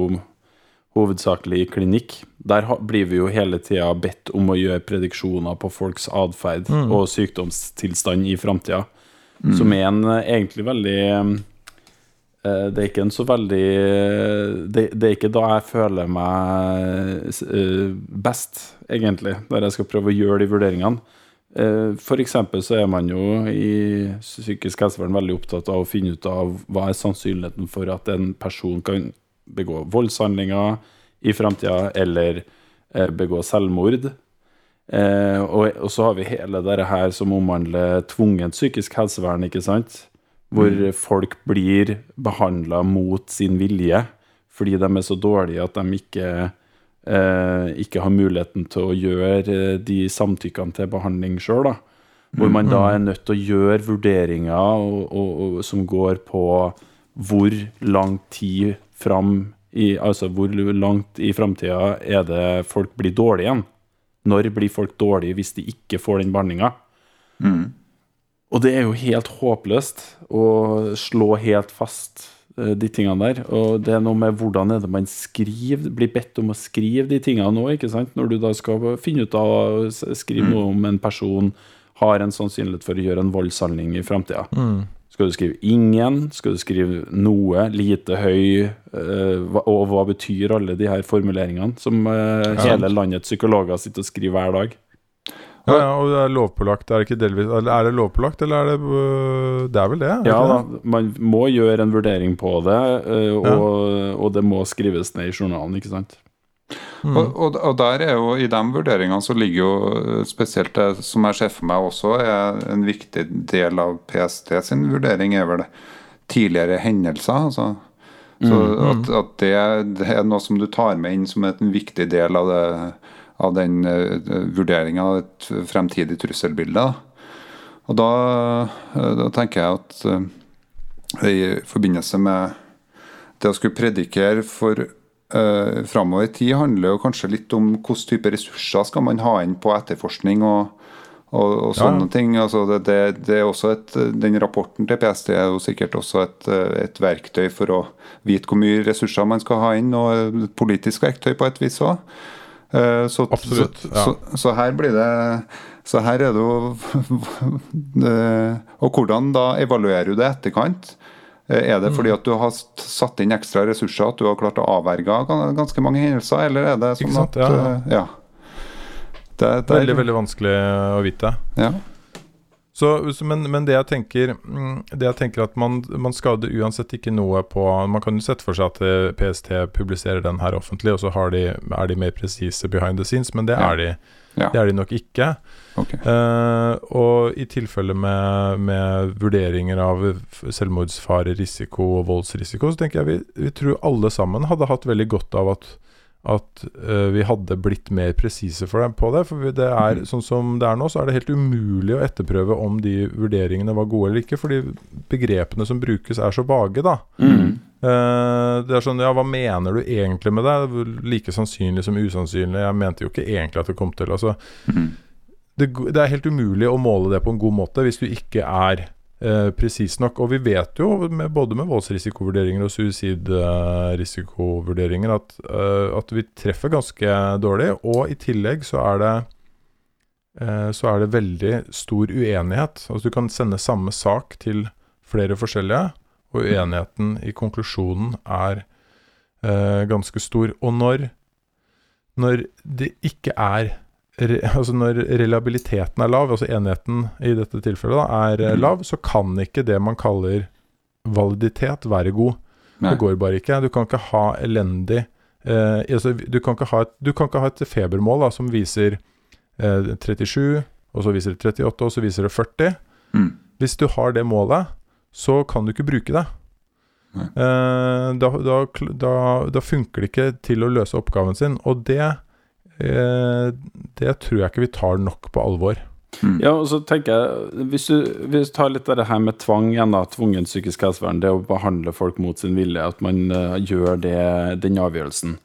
hovedsakelig i klinikk. Der blir vi jo hele tida bedt om å gjøre prediksjoner på folks atferd Mm. og sykdomstilstand i framtida. Som er en eh, egentlig veldig eh, Det er ikke en så veldig det, det er ikke da jeg føler meg eh, best, egentlig, når jeg skal prøve å gjøre de vurderingene. F.eks. Så er man jo i psykisk helsevern veldig opptatt av å finne ut av hva er sannsynligheten for at en person kan begå voldshandlinger i framtida, eller eh, begå selvmord. Eh, og, og så har vi hele dette her som omhandler tvungent psykisk helsevern, ikke sant? Hvor folk blir behandla mot sin vilje fordi de er så dårlige at de ikke, eh, ikke har muligheten til å gjøre eh, de samtykkene til behandling sjøl. Hvor man da er nødt til å gjøre vurderinger og, og, og, som går på hvor lang tid fram i, Altså hvor langt i framtida er det folk blir dårlige igjen? Når blir folk dårlige hvis de ikke får den behandlinga? mm. Og det er jo helt håpløst å slå helt fast eh, de tingene der. Og det er noe med hvordan er det man skriver, blir bedt om å skrive de tingene nå, ikke sant? Når du da skal finne ut av å skrive noe om en person har en sannsynlighet for å gjøre en voldshandling i framtida. Skal du skrive 'ingen'? Skal du skrive 'noe'? 'Lite høy'? eh, og hva betyr alle de her formuleringene som eh, hele landets psykologer sitter og skriver hver dag? Ja, ja, og det er lovpålagt. Er det ikke delvis Er det lovpålagt, eller er det øh, Det er vel det? er det Ja det? man må gjøre en vurdering på det, og, ja. og det må skrives ned i journalen, ikke sant? Mm. Og, og, og der er jo, I de vurderingene så ligger jo eh, spesielt det som jeg ser for meg også er en viktig del av PST sin vurdering, er vel det tidligere hendelser. altså så at, at det, det er noe som du tar med inn som en viktig del av, det, av den uh, vurderinga av et fremtidig trusselbilde. Og da, eh, da tenker jeg at uh, i forbindelse med det å skulle predikere for uh, framover i tid, handler jo kanskje litt om hvilke type ressurser skal man ha inn på etterforskning og, og, og sånne ja. ting. Altså det, det, det er også et, Den rapporten til PST er jo sikkert også et, eh, et verktøy for å vite hvor mye ressurser man skal ha inn, og et politisk verktøy på et vis òg. Så, Absolutt, ja. så, så her blir det Så her er det jo eh, Og hvordan da evaluerer du det etterkant? Eh, Er det Mm. fordi at du har satt inn ekstra ressurser, at du har klart å avverge ganske mange hendelser, eller er det sånn sant? at Ja, ja. eh. Det, det er- Veldig, veldig vanskelig å vite. Ja. Så, men, men det jeg tenker mm, Det jeg tenker at man, man skader uansett ikke noe på Man kan jo sette for seg at eh, PST publiserer den her offentlig, og så har de, er de mer presise behind the scenes, men det Ja. er de Ja. Det er de nok ikke. Okay. Uh, og i tilfelle med, med vurderinger av selvmordsfare, risiko og voldsrisiko, så tenker jeg vi, vi tror alle sammen hadde hatt veldig godt av at, at uh, vi hadde blitt mer presise på det. For det er mm. sånn som det er nå, så er det helt umulig å etterprøve om de vurderingene var gode eller ikke, fordi begrepene som brukes er så vage, da. Mm. Eh, det er sånn, ja, hva mener du egentlig med det? Like sannsynlig som usannsynlig. Jeg mente jo ikke egentlig at det kom til. Altså, mm. det, det er helt umulig å måle det på en god måte hvis du ikke er eh, presis nok. Og vi vet jo, med, både med voldsrisikovurderinger og suicidrisikovurderinger, at, eh, at vi treffer ganske dårlig. Og i tillegg så er det eh, så er det veldig stor uenighet. Altså Du kan sende samme sak til flere forskjellige, og uenigheten i konklusjonen er eh, ganske stor. Og når, når det ikke er Altså når reliabiliteten er lav, altså enheten i dette tilfellet da, er eh, lav, så kan ikke det man kaller validitet være god. Nei. Det går bare ikke. Du kan ikke ha elendig eh, altså, du, kan et, du kan ikke ha et febermål da, som viser eh, 37, og så viser det 38, og så viser det 40. Mm. Hvis du har det målet, så kan du ikke bruke det. Eh, da, da, da, da funker det ikke til å løse oppgaven sin. Og det, eh, det tror jeg ikke vi tar nok på alvor. Mm. Ja, og så tenker jeg Hvis du, hvis du tar litt av det her med tvang igjen, da, tvungen psykisk helsevern, det å behandle folk mot sin vilje, at man uh, gjør det, den avgjørelsen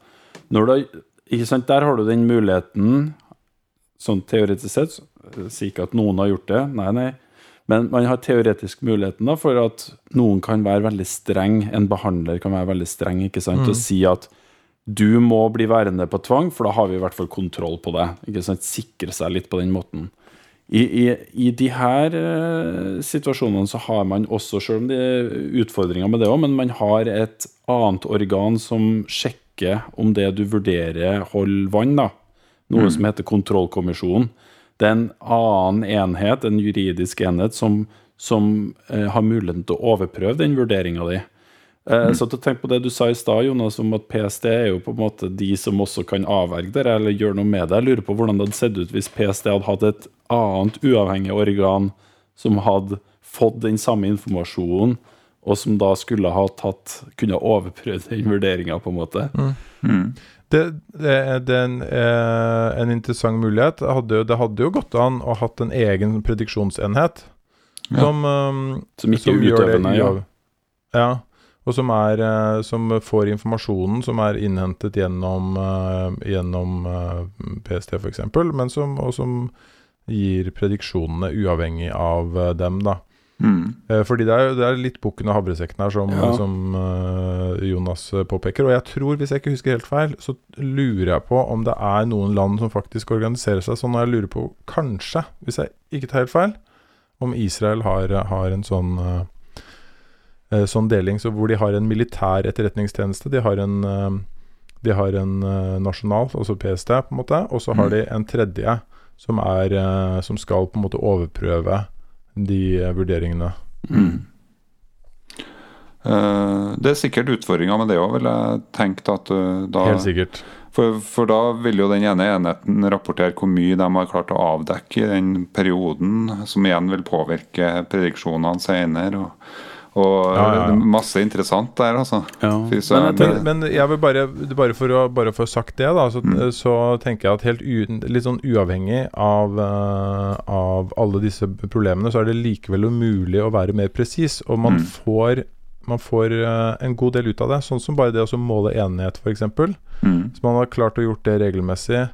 Når du, ikke sant, Der har du den muligheten, sånn teoretisk sett sier ikke at noen har gjort det, nei, nei. Men man har teoretisk muligheten da for at noen kan være veldig streng, en behandler kan være veldig streng, ikke sant, Mm. og si at du må bli værende på tvang, for da har vi i hvert fall kontroll på det. Ikke sant? Sikre seg litt på den måten. I, i, i de her eh, situasjonene så har man også, selv om det er utfordringer med det òg, men man har et annet organ som sjekker om det du vurderer, holder vann. da. Noe som heter kontrollkommisjonen. Det er en annen enhet, en juridisk enhet, som, som eh, har muligheten til å overprøve den vurderinga di. Eh, Så til å tenke på det du sa i stad, Jonas, om at PST er jo på en måte de som også kan avverge det, eller gjøre noe med det. Jeg lurer på hvordan det hadde sett ut hvis PST hadde hatt et annet uavhengig organ som hadde fått den samme informasjonen, og som da skulle ha tatt kunne overprøvd den vurderinga, på en måte. Mm. Det, det, det er en, eh, en interessant mulighet. Det hadde, det hadde jo gått an å hatt en egen prediksjonsenhet Ja. som, um, Som ikke som gjør det ja. ja. Og som, er, eh, som får informasjonen som er innhentet gjennom, uh, gjennom uh, PST f.eks., men som, og som gir prediksjonene uavhengig av uh, dem. da. Mm. Eh, Fordi det er, det er litt bukken og havresekken her, som, Ja. som uh, Jonas eh, påpeker. Og jeg tror, hvis jeg ikke husker helt feil, så lurer jeg på om det er noen land som faktisk organiserer seg sånn. Og jeg lurer på, kanskje, hvis jeg ikke tar helt feil, om Israel har, har en sånn eh, Sånn deling så hvor de har en militær etterretningstjeneste. De har en, de har en nasjonal, altså PST, på en måte. Og så har Mm. de en tredje som, er, som skal på en måte overprøve de eh, vurderingene. Mm. Eh, det er sikkert utfordringer med det òg, vil jeg tenke at eh, da Helt sikkert. For, for da vil jo den ene enheten rapportere hvor mye de har klart å avdekke i den perioden, som igjen vil påvirke prediksjonene senere. Og, og Ja, ja, ja. masse interessant der, altså. Ja. Fy Men søren. jeg Men, tenker, men jeg vil bare, bare for å bare få sagt det, da, så, Mm. så tenker jeg at helt u, litt sånn uavhengig av, uh, av alle disse problemene, så er det likevel umulig å være mer presis. Og man Mm. får, man får eh, en god del ut av det. Sånn som bare det å måle enighet, f.eks. Mm. Hvis man har klart å gjort det regelmessig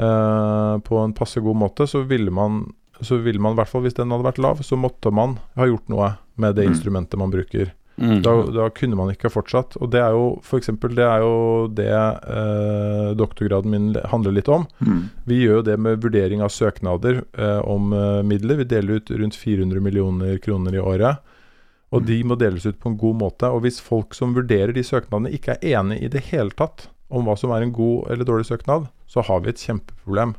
uh, på en passe god måte, så ville man så ville man, i hvert fall hvis den hadde vært lav, så måtte man ha gjort noe med det Mm. instrumentet man bruker. mm. Da, da kunne man ikke ha fortsatt. Og det er jo for eksempel, det er jo det eh, doktorgraden min handler litt om. Mm. Vi gjør jo det med vurdering av søknader eh, om eh, midler. Vi deler ut rundt 400 millioner kroner i året. Og de må deles ut på en god måte. Og hvis folk som vurderer de søknadene, ikke er enig i det hele tatt om hva som er en god eller dårlig søknad, så har vi et kjempeproblem.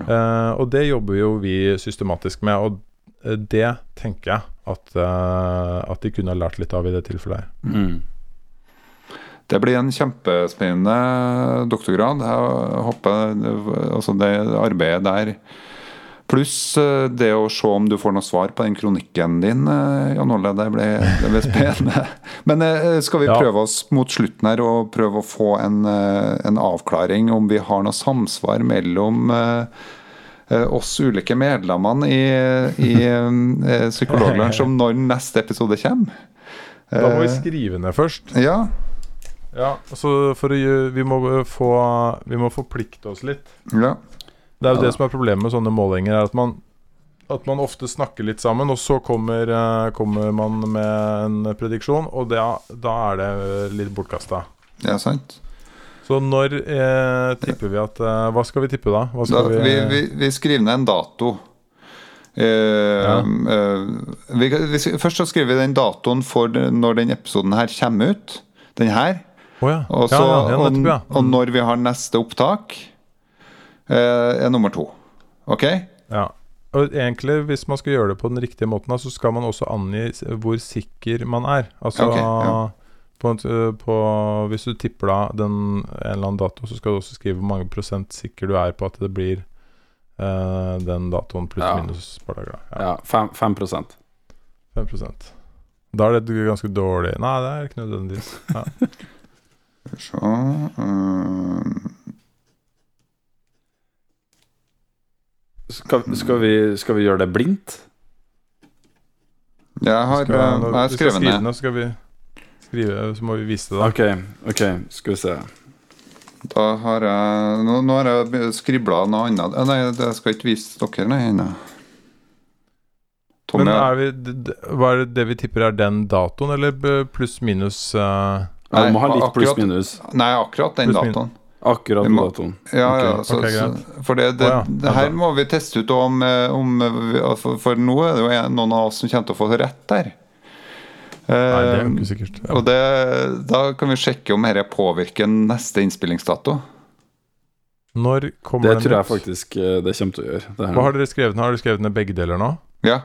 Eh, og det jobber jo vi systematisk med. Og eh, det tenker jeg at, eh, at de kunne ha lært litt av i det tilfellet. her. Mm. Det blir en kjempespennende doktorgrad. Jeg håper altså det arbeidet der Pluss eh, det å se om du får noe svar på den kronikken din, eh, Jan Olle. Det ble, det ble spennende. Men eh, skal vi prøve oss mot slutten her og prøve å få en, en avklaring om vi har noe samsvar mellom oss ulike medlemmene i, i Psykologlunsj om når neste episode kommer? Da må vi skrive ned først. Ja, Ja, så for å Vi må få Vi må forplikte oss litt. ja. Det er jo Ja. det som er problemet med sånne målinger, er at man at man ofte snakker litt sammen, og så kommer, eh, kommer man med en prediksjon, og da, da er det litt bortkasta. Det er sant. Så når eh, tipper vi at eh, Hva skal vi tippe da? Da, vi, vi, vi, vi skriver ned en dato. Eh, Ja. eh, vi, vi, først så skriver vi den datoen for når den episoden her kommer ut. Den her. Oh, ja. Og, ja, ja, ja, ja. og, og når vi har neste opptak, eh, er nummer to. OK? Ja. Og egentlig, hvis man skal gjøre det på den riktige måten, så skal man også angi hvor sikker man er. Altså okay, ja. på, på, Hvis du tipper da den, en eller annen dato, så skal du også skrive hvor mange prosent sikker du er på at det blir eh, den datoen pluss Ja. minus et par dager. da. Ja, Ja, fem, 5 5% Da er det ganske dårlig Nei, det er ikke nødvendigvis. Ja. Så eh, skal, skal, vi, skal vi gjøre det blindt? Jeg har, Skal, eh, jeg har vi skal skrevet skrive ned. Nå skal vi skrive, så må vi vise det. da Ok, ok, skal vi se. Da har jeg Nå, nå har jeg skribla noe annet. Eh, Nei, jeg skal ikke vise dere nei, ennå. Men er vi, hva er det, det vi tipper er den datoen, eller pluss minus Uh, nei, må ha Nei, litt akkurat- pluss-minus. Nei, akkurat den Pluss min- datoen. Akkurat på datoen. Ja, Ok, ja, så, okay, så, for det, det, oh, ja. det her må vi teste ut om, eh, om for, for nå er det jo noen av oss som kommer til å få rett der. Nei, det er jo Eh, ikke sikkert. Ja. og det, da kan vi sjekke om dette påvirker neste innspillingsdato. Når kommer Det den tror jeg faktisk eh, det kommer til å gjøre. Det her. Hva har dere skrevet ned? Har dere skrevet ned begge deler nå? Ja.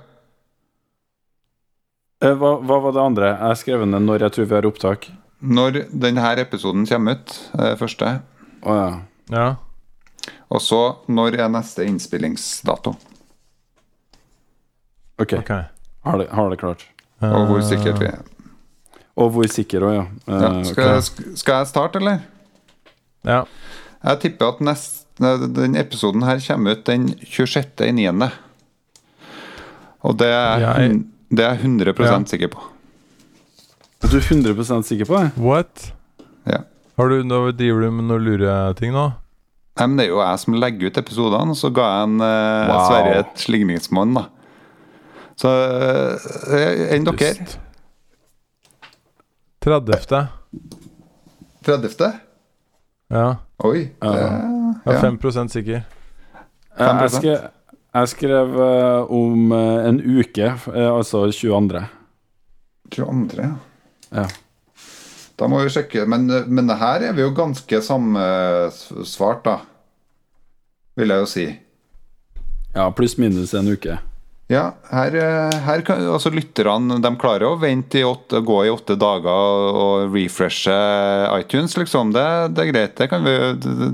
Eh, hva, hva var det andre? Jeg har skrevet ned når jeg tror vi har opptak. Når denne episoden kommer ut, eh, første. Å ja. Ja. Og så når er neste innspillingsdato? Ok, okay. har det, har det klart. Og hvor sikkert vi er. Og hvor sikker òg, ja. Uh, Ja, skal, okay. jeg- skal jeg starte, eller? Ja. Jeg tipper at nest, den episoden her kommer ut den 26. i 9. Og det er, Jeg- det er jeg 100 Ja. sikker på. Er du 100% sikker på det? What? Ja. Har du, nå driver du med noe lureting nå? Nei, men Det er jo jeg som legger ut episodene, så ga jeg en uh, Wow. Sverre et slingringsmonn, da. Så uh, enn dere? 30. 30.? Ja. Oi. Ja. det- Jeg er 5 sikker. Eh, 5%. Jeg skrev, jeg skrev eh, om eh, en uke, eh, altså 22. 22. ja. Ja. Da må vi sjekke. Men, men her er vi jo ganske samsvart, da. Vil jeg jo si. Ja, pluss-minus en uke. Ja, her, her kan altså lytterne De klarer å vente i åtte, gå i åtte dager og refreshe iTunes, liksom. Det, det er greit. Det kan vi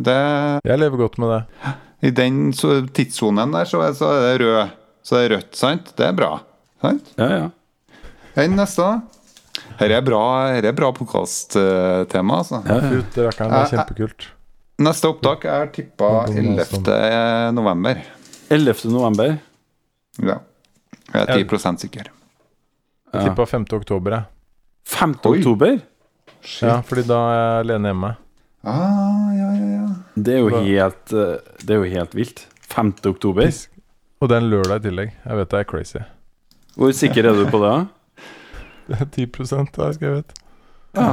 det, Jeg lever godt med det. I den tidssonen der så så er det rød. Så det er rødt, sant? Det er bra. Sant? Ja, ja. Enn neste, da? Her er bra, her er bra podkast-tema, altså. ja. Ut, det, er kjempekult. Neste opptak er tippa 11. november. 11. november. Ja. Jeg er 10 sikker. Jeg tippa 5. oktober, jeg. 5. Oi. oktober? Shit. Ja, fordi da er jeg alene hjemme. Ah, ja, ja, ja. Det er jo helt, eh, det er jo helt vilt. 5. oktober? Pisk. Og det er en lørdag i tillegg. Jeg vet det er crazy. Hvor sikker er du på det? da? Det er 10 har jeg skrevet. Ja.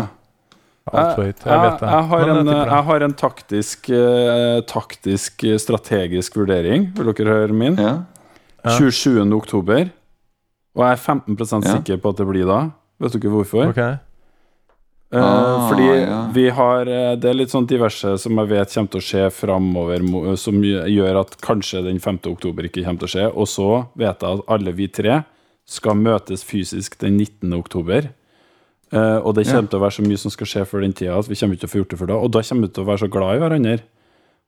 Jeg Jeg, jeg, har en, jeg har taktisk, eh, taktisk eh, strategisk vurdering. Vil dere høre min? ja. Ja. 27. oktober. Og jeg er 15 Ja. sikker på at det blir da. Vet dere hvorfor? Okay. Eh, Ah, fordi ja. vi har eh, Det er litt sånn diverse som jeg vet kommer til å skje framover, som gjør at kanskje den 5. oktober ikke kommer til å skje. Og så vet jeg at alle vi tre skal møtes fysisk den 19. oktober. Uh, og det kommer Ja. til å være så mye som skal skje før den tida at vi kommer ikke til å få gjort det før da. Og da kommer vi til å være så glad i hverandre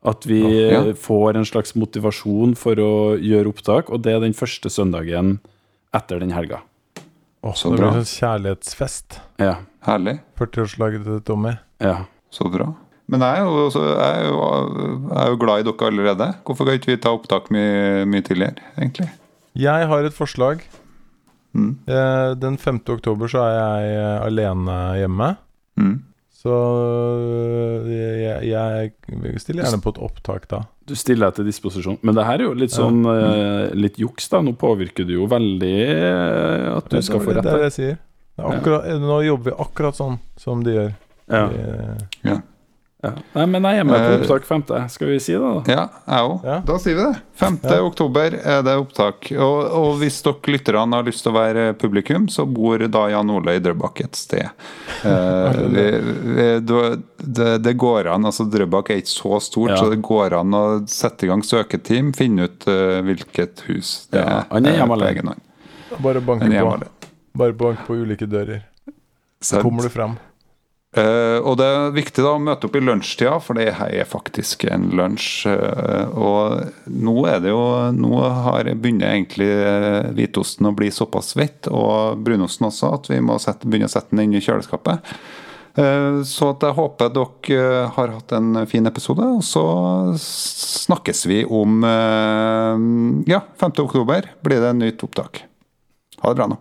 at vi Ja. får en slags motivasjon for å gjøre opptak. Og det er den første søndagen etter den helga. Åh, Så det bra. blir sånn kjærlighetsfest. Ja. Herlig. 40-årslaget til Tommy. ja. Så bra. Men jeg er, jo, også, jeg, er jo, jeg er jo glad i dere allerede. Hvorfor kan ikke vi ta opptak mye, mye tidligere, egentlig? Jeg har et forslag. Mm. Eh, Den 5. oktober så er jeg eh, alene hjemme. Mm. Så eh, jeg, jeg stiller gjerne på et opptak da. Du stiller deg til disposisjon. Men det her er jo litt sånn eh, litt juks, da. Nå påvirker du jo veldig at du skal få det, rett. det er det jeg sier. Akkurat, ja. Nå jobber vi akkurat sånn som de gjør. Ja, Eh, ja. Nei, men jeg er med på Eh, opptak 5. Skal vi si det, da? Ja, jeg òg. Ja. Da sier vi det. 5. Ja. oktober er det opptak. Og, og hvis dere lytterne har lyst til å være publikum, så bor da Jan Ole i Drøbak et sted. Eh, vi, vi, det, det går an. altså Drøbak er ikke så stort, Ja. så det går an å sette i gang søketeam, finne ut uh, hvilket hus det Ja, er. han er eh, hjemme på alene. bare banke på. Bare bank på ulike dører. Så kommer du fram. Eh, og det er viktig da å møte opp i lunsjtida, for det her er faktisk en lunsj. Uh, og nå er det jo Nå har begynner egentlig eh, hvitosten å bli såpass svett, og brunosten også, at vi må sette, begynne å sette den inn i kjøleskapet. Uh, så jeg håper dere har hatt en fin episode, og så snakkes vi om Ja, 5. oktober blir det en nytt opptak. Ha det bra nå.